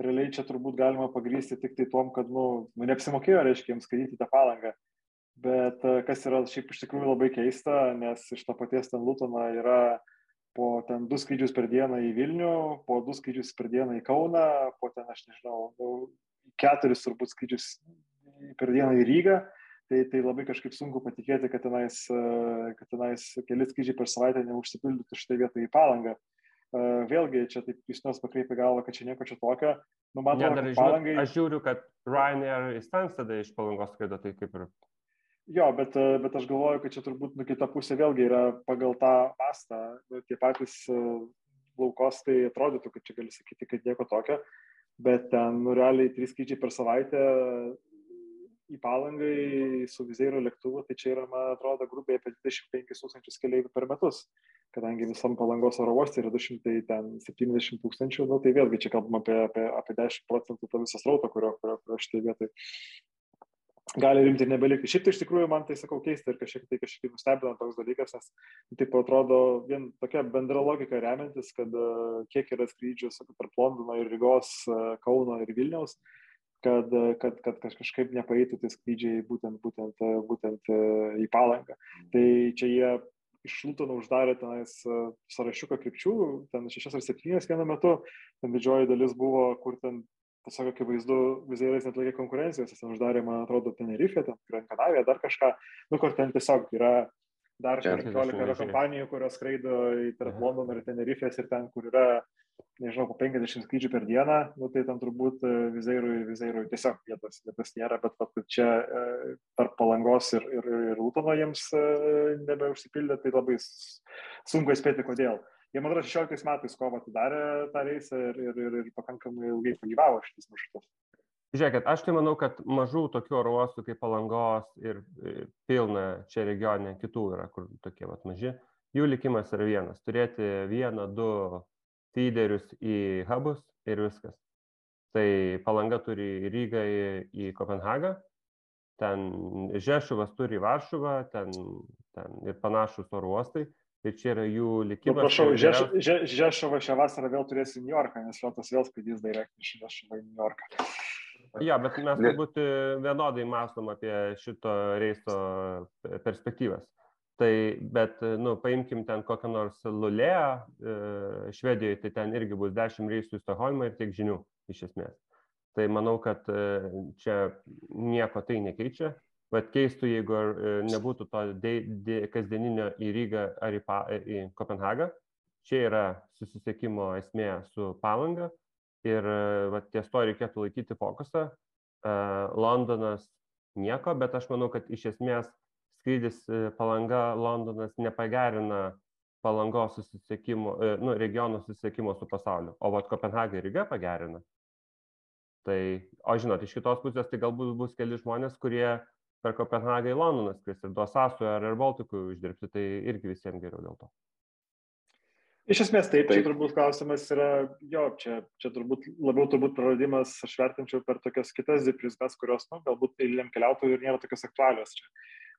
realiai čia turbūt galima pagrysti tik tai tom, kad, nu, nu neapsimokėjo, reiškia, jiems skaityti tą palangą. Bet uh, kas yra šiaip iš tikrųjų labai keista, nes iš to paties ten Lutono yra po ten du skrydžius per dieną į Vilnių, po du skrydžius per dieną į Kauną, po ten, aš nežinau, nu, keturis turbūt skrydžius per dieną į Rygą, tai, tai labai kažkaip sunku patikėti, kad tenais, kad tenais keli skrydžiai per savaitę neužsipildytų šitą vietą į palangą. Vėlgi, čia taip Justinas pakreipė galvą, kad čia nieko čia tokio. Nu, man atrodo, kad palangai... Aš žiūriu, kad Ryanair įstengs tada iš palangos skraido, tai kaip ir Jo, bet, bet aš galvoju, kad čia turbūt nu, kita pusė vėlgi yra pagal tą mastą. Nu, tie patys laukos tai atrodytų, kad čia gali sakyti, kad nieko tokio, bet ten nu, realiai trys skrydžiai per savaitę į palangai su vizeiro lėktuvu, tai čia yra, man atrodo, grubiai apie 25 tūkstančius keliaivių per metus, kadangi visam palangos oro uostė yra 270 tūkstančių, nu, tai vėlgi čia kalbam apie, apie, apie 10 procentų to viso srauto, kurio, kurio, kurio šitai vietai gali rimti ir nebelikti. Šiaip tai iš tikrųjų man tai sakau keista ir kažkiek tai kažkiek nustebino toks dalykas, nes taip atrodo vien tokia bendra logika remiantis, kad uh, kiek yra skrydžių tarp Londono ir Rygos, uh, Kauno ir Vilniaus, kad, kad, kad kažkaip nepaeitų tie skrydžiai būtent, būtent, būtent į palangą. Tai čia jie iš Šultono uždarė tenais sąrašiuką krypčių, ten šešias ar septynias vienu metu, ten didžioji dalis buvo, kur ten tiesiog akivaizdu vizierais netlaikė konkurencijos, jis ten uždarė, man atrodo, Tenerife, ten Gran Canaria, dar kažką, nu kur ten tiesiog yra dar 15 yra kompanijų, kurios skraido į tarp. Londono ir Tenerifės ir ten, kur yra, nežinau, po 50 skrydžių per dieną, nu, tai ten turbūt e, vizeirui, vizeirui tiesiog vietos, vietos nėra, bet vat, čia e, tarp palangos ir, ir, ir Lutono jiems e, nebeužsipildė, tai labai sunku įspėti, kodėl. Jie, man atrodo, 16 metais kovo atidarė tą reisą ir, ir, ir, ir pakankamai ilgai pagyvavo šitas maršrutas. Žiūrėkit, aš tai manau, kad mažų tokių oro uostų kaip Palangos ir pilna čia regione kitų yra, kur tokie vat maži, jų likimas yra vienas - turėti vieną, du feederius į hubus ir viskas. Tai Palanga turi Rygą, į, į Kopenhagą, ten Žešuvas turi Varšuvą, ten, ten ir panašus oro uostai ir čia yra jų likimas. Nu, prašau, Žeš, Žeš, Žešovą šią vasarą vėl turės į New Yorką, nes Šventas vėl skraidys direkt iš Žešovo į New Yorką. Ja, bet mes turbūt vienodai mąstom apie šito reiso perspektyvas. Tai, bet, nu, paimkim ten kokią nors Lulėją, e, Švedijoje, tai ten irgi bus 10 reisų į Stokholmą ir tiek žinių iš esmės. Tai manau, kad e, čia nieko tai nekeičia vat keistų, jeigu e, nebūtų to de, de, kasdieninio į Rygą ar į, pa, į Kopenhagą. Čia yra susisiekimo esmė su palanga ir vat, ties to reikėtų laikyti fokusą. Londonas nieko, bet aš manau, kad iš esmės skrydis palanga Londonas nepagerina palangos susisiekimo, nu, regiono susisiekimo su pasauliu, o vat Kopenhaga ir Ryga pagerina. Tai, o žinot, iš kitos pusės tai galbūt bus keli žmonės, kurie per Kopenhagą į Londoną skris ir duos Asui ar Air Balticui uždirbti, tai irgi visiems geriau dėl to. Iš esmės taip, taip. čia turbūt klausimas yra, jo, čia, čia turbūt labiau turbūt praradimas, aš vertinčiau per tokias kitas prizmes, kurios, nu, galbūt eiliniam keliautojui ir nėra tokios aktualios. Čia.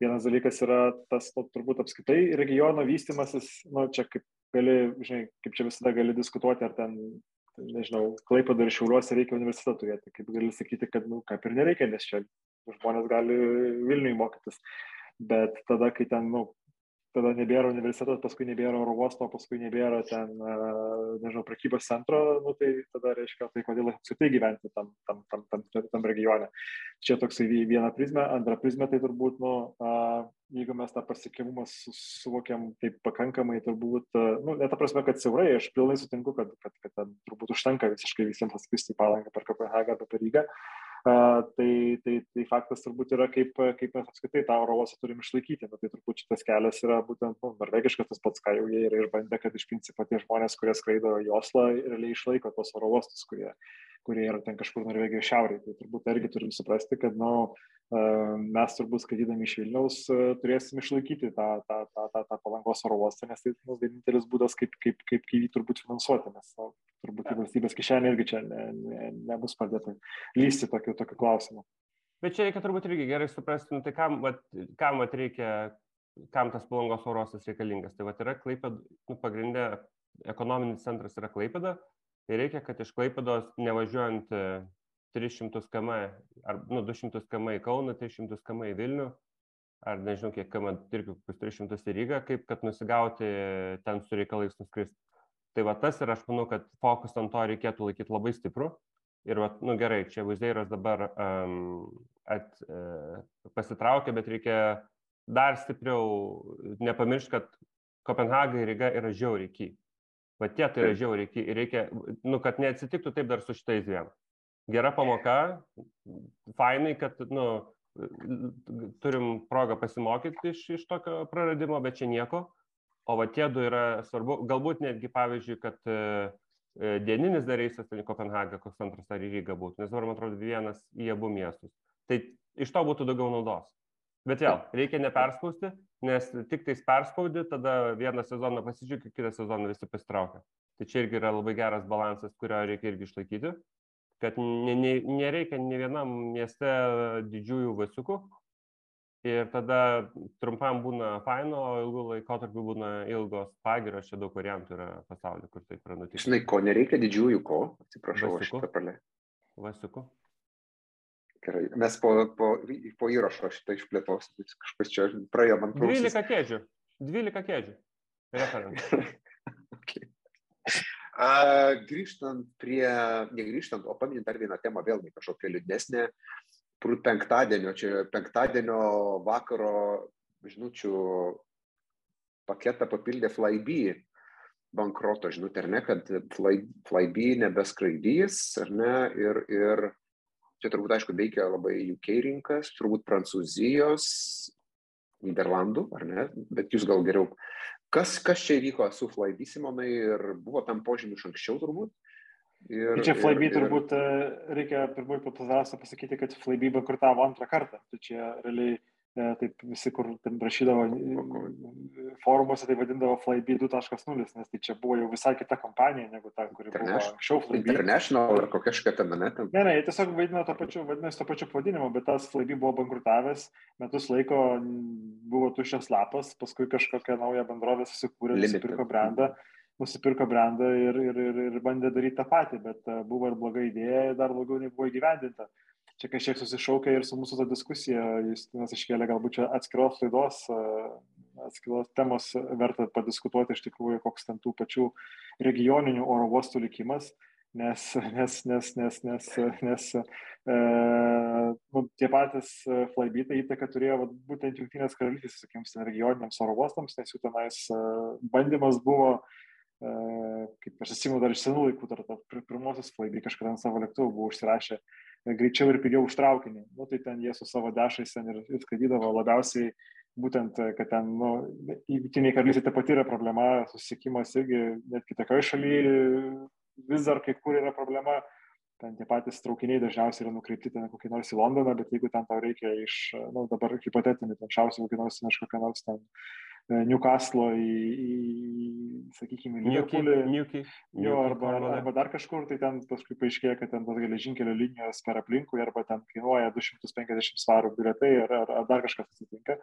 Vienas dalykas yra tas, nu, turbūt apskaitai regiono vystimasis, nu, čia kaip gali, žinai, kaip čia visada gali diskutuoti, ar ten, nežinau, Klaipada ir Šiauliuose reikia universitetą turėti, kaip gali sakyti, kad, nu, kaip ir nereikia, nes čia žmonės gali Vilniui mokytis. Bet tada, kai ten, nu, tada nebėra universiteto, paskui nebėra oro uosto, paskui nebėra ten, nežinau, prekybos centro, nu, tai tada reiškia, tai kodėl apskritai gyventi tam, tam, tam, tam, tam regione. Čia toksai viena prizmė, antra prizmė tai turbūt, nu, jeigu mes tą pasiekimumą suvokiam taip pakankamai, turbūt, nu, ne ta prasme, kad siaurai, aš pilnai sutinku, kad, kad, kad, kad turbūt užtenka visiškai visiems atskristi į palangą per Kopenhagą per Rygą. Uh, tai, tai, tai faktas turbūt yra, kaip, kaip mes apskritai tą oro uostą turim išlaikyti. Na, tai turbūt šitas kelias yra būtent nu, norvegiškas tas pats, ką jau jie yra išbandę, kad iš principo tie žmonės, kurie skraido į Oslą, realiai išlaiko tos oro uostus, kurie, kurie yra ten kažkur Norvegijos šiaurėje. Tai turbūt irgi turim suprasti, kad nu, mes turbūt skaitydami iš Vilniaus turėsim išlaikyti tą, tą, tą, tą, tą palangos oro uostą, nes tai nu, vienintelis būdas, kaip, kaip, kaip, kaip jį turbūt finansuoti, nes nu, turbūt į valstybės kišenę irgi čia ne, ne, nebus pradėta lysti tokiu, tokiu klausimu. Bet čia reikia turbūt irgi gerai suprasti, nu, tai kam, vat, kam vat reikia, kam tas palangos oro uostas reikalingas. Tai vat yra Klaipėda, nu, pagrindė ekonominis centras yra Klaipėda, tai reikia, kad iš Klaipėdos nevažiuojant 300 km, ar nu, 200 km į Kauną, 300 km į Vilnių, ar nežinau, kiek man irgi kokius 300 į Rygą, kaip kad nusigauti ten su reikalais nuskristi. Tai va tas ir aš manau, kad fokus ant to reikėtų laikyti labai stipru. Ir, va, nu gerai, čia vaizdėras dabar um, at, uh, pasitraukia, bet reikia dar stipriau nepamiršti, kad Kopenhaga ir Ryga yra žiauriai. Va tie tai yra žiauriai. Ir reikia, nu, kad neatsitiktų taip dar su šitais dviem. Gera pamoka, fainai, kad, nu, turim progą pasimokyti iš, iš tokio praradimo, bet čia nieko. O va tie du yra svarbu, galbūt netgi pavyzdžiui, kad e, dieninis dar reisas tai Kopenhaga, koks antras ar į Rygą būtų, nes dabar man atrodo vienas į abu miestus. Tai iš to būtų daugiau naudos. Bet vėl, reikia neperspausti, nes tik tais perspaudi, tada vieną sezoną pasižiūrėk, kitą sezoną visi pasitraukia. Tai čia irgi yra labai geras balansas, kurio reikia irgi išlaikyti kad ne, ne, nereikia ne vienam mieste didžiųjų vasiukų. Ir tada trumpam būna faino, o ilgų laikotarpių būna ilgos pagiros, čia daug variantų yra pasaulyje, kur taip yra nutikę. Žinai, ko nereikia didžiųjų ko, atsiprašau, aš šitą pralė. Vasiukų. Gerai, mes po, po, po įrašo šitą išplėtosiu, kažkas čia praėjo man pro. 12 kėdžių, 12 kėdžių. Referentas. *laughs* okay. A, grįžtant prie, negrįžtant, o paminint dar vieną temą, vėlgi kažkokia liūdnesnė, turbūt penktadienio, čia penktadienio vakaro žinučių paketą papildė Flybe bankroto žinutė, ar ne, kad Fly, Flybe nebeskraidys, ar ne, ir, ir čia turbūt, aišku, veikia labai UK rinkas, turbūt Prancūzijos, Niderlandų, ar ne, bet jūs gal geriau Kas, kas čia įvyko su Flybe Simonai ir buvo tam požymių iš anksčiau turbūt? Ir, tai čia Flybe ir... turbūt e, reikia pirmųjų paprasčiausia pasakyti, kad Flybe bankrutavo antrą kartą. Tai čia realiai taip visi, kur ten rašydavo forumuose, tai vadindavo Flybe 2.0, nes tai čia buvo jau visai kita kompanija negu ta, kuri buvo anksčiau Flybe. International ar kokia škata manetė. Ne, ne, jie tiesiog vadino to pačiu, vadinasi to pačiu pavadinimu, bet tas Flybe buvo bankrutavęs, metus laiko buvo tuščias lapas, paskui kažkokią naują bendrovę susikūrė, nusipirko brandą nusipirko brandą ir, ir, ir, ir bandė daryti tą patį, bet e, buvo ir bloga idėja, dar blogiau nebuvo įgyvendinta čia kažkiek susišaukia ir su mūsų ta diskusija, Justinas iškėlė galbūt čia atskiros laidos, atskiros temos verta padiskutuoti iš tikrųjų, koks ten tų pačių regioninių oro uostų likimas, nes, nes, nes, nes, nes, nes e, nu, tie patys flybytai įtaką turėjo vat, būtent Junktinės karalystės, sakykime, regioniniams oro uostams, nes jų tenais bandymas buvo kaip aš atsimenu dar iš senų laikų, dar pirmosios flyby kažkada ant savo lėktuvų buvo užsirašę greičiau ir pigiau už traukinį. Nu, tai ten jie su savo dešais ten ir, ir skraidydavo labiausiai būtent, kad ten, nu, jungtiniai karalystė ta pati yra problema, susiekimas irgi net kitokioje šalyje vis dar kai kur yra problema. Ten tie patys traukiniai dažniausiai yra nukreipti ten kokį nors į Londoną, bet jeigu ten tau reikia iš, na, nu, dabar hipotetinį, ten šiausiai kokį nors, nežinau, kokią nors ten E, Newcastle į, į sakykime, Liverpoolį. Jo, arba, arba dar kažkur, tai ten paskui paaiškėjo, kad ten tos geležinkelio linijos per aplinkui, arba ten kainuoja 250 svarų biletai, ar, ar, ar dar kažkas atsitinka.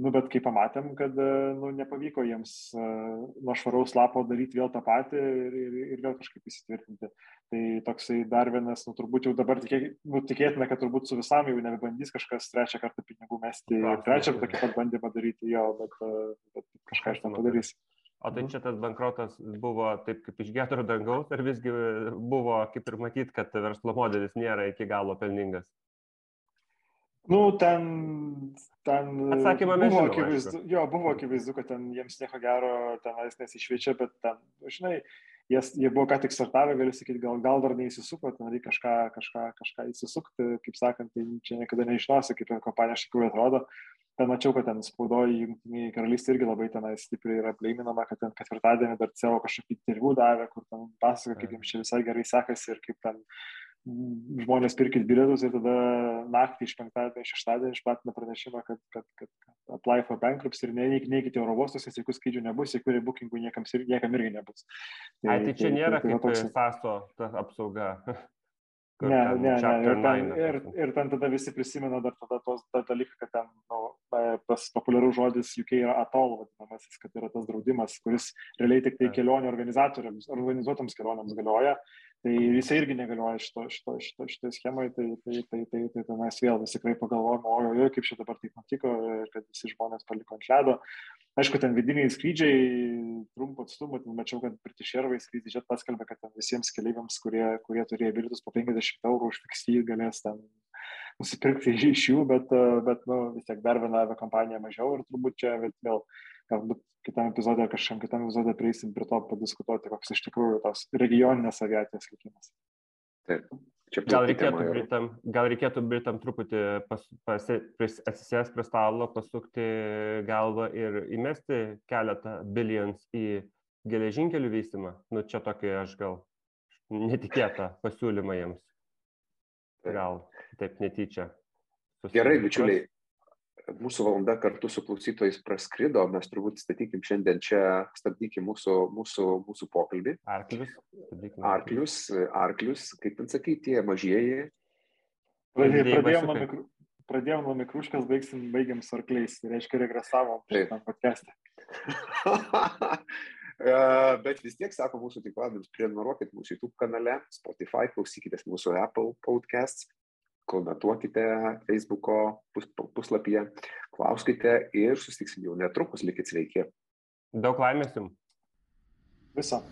Nu, bet kai pamatėm, kad e, nu, nepavyko jiems uh, nuo švaraus lapo daryti vėl tą patį ir, ir, ir vėl kažkaip įsitvirtinti. Tai toksai dar vienas, nu, turbūt jau dabar tikė, nu, tikėtina, kad turbūt su visam jau nebebandys kažkas trečią kartą pinigų mesti, trečią tokį pat bandymą daryti jo, bet, uh, bet kažką iš ten padarys. O tai čia tas bankrotas buvo taip kaip iš gedro dangaus, ar visgi buvo kaip ir matyt, kad verslo modelis nėra iki galo pelningas? Nu, ten, ten Atsakymą buvo akivaizdu, jo, buvo akivaizdu, kad ten jiems nieko gero tenais nesišviečia, bet ten, žinai, jie, jie buvo ką tik startavę, galiu sakyti, gal, gal dar neįsisuko, ten reikia kažką, kažką, kažką įsisukti, kaip sakant, tai čia niekada nežinosi, kaip kompanija iš tikrųjų atrodo. Ten mačiau, kad ten spaudoje Junktiniai karalystė irgi labai tenai stipriai yra plėminama, kad ten ketvirtadienį dar CEO kažkokį interviu davė, kur ten pasakoja, kaip jiems čia visai gerai sekasi ir kaip ten žmonės pirkit bilietus ir tada naktį iš penktadienio, šeštadienio išplatina pranešimą, kad, kad, kad, kad apply for bankruptcy ir neikite oro uostus, nes jokių skrydžių nebus, jokių rebookingų niekam, niekam irgi nebus. Tai, Ai, tai čia tai, nėra tai, tai, kaip toks... SASO ta apsauga, Ne, ne, ne. Ir ten, ir, ir ten tada visi prisimena dar tada tos tą dalyką, kad ten nu, e, tas populiarus žodis UK yra atol vadinamasis, kad yra tas draudimas, kuris realiai tik tai kelionių organizatoriams, organizuotams kelionėms galioja. Tai jisai irgi negalioja šito, šito, šito, šito schemai, tai, tai, tai, tai, tai, tai mes vėl vis tikrai pagalvojom, o jo, kaip čia dabar taip nutiko, kad visi žmonės paliko ant ledo. Aišku, ten vidiniai skrydžiai, trumpo atstumo, ten mačiau, kad British Airways skrydžiai paskelbė, kad visiems keliaiviams, kurie, kurie turėjo bilietus po 50 eurų už fikstį, galės ten nusipirkti *laughs* iš jų, bet, bet nu, vis tiek dar viena aviakompanija mažiau ir turbūt čia vėl galbūt kitam epizodė kažkam kitam epizodė prieisim prie to padiskutuoti, koks iš tikrųjų tos regioninės aviacijos likimas. Taip. Čia gal reikėtų, Britam, gal reikėtų Britam truputį pas, pas, pris, atsisės prie stalo, pasukti galvą ir įmesti keletą bilions į geležinkelių vystymą. Nu, čia tokį aš gal netikėtą pasiūlymą jiems. Gal taip netyčia. Gerai, bičiuliai, mūsų valanda kartu su klausytojais praskrido, mes turbūt statykim šiandien čia, stabdykim mūsų, mūsų, mūsų pokalbį. Arklius. Arklius, arklius, kaip ten sakyti, tie mažieji. Pradėjom nuo, mikru, pradėjom nuo mikruškas, baigsim, baigiam su arkliais, tai reiškia regresavom šitam podcast'e. *laughs* Bet vis tiek, sako mūsų tikladams, prenumeruokit mūsų YouTube kanale, Spotify, klausykitės mūsų Apple podcasts, komentuokite Facebook'o pus, puslapyje, klauskite ir susitiksim jau netrukus, likit sveiki. Daug laimės jums. Viso.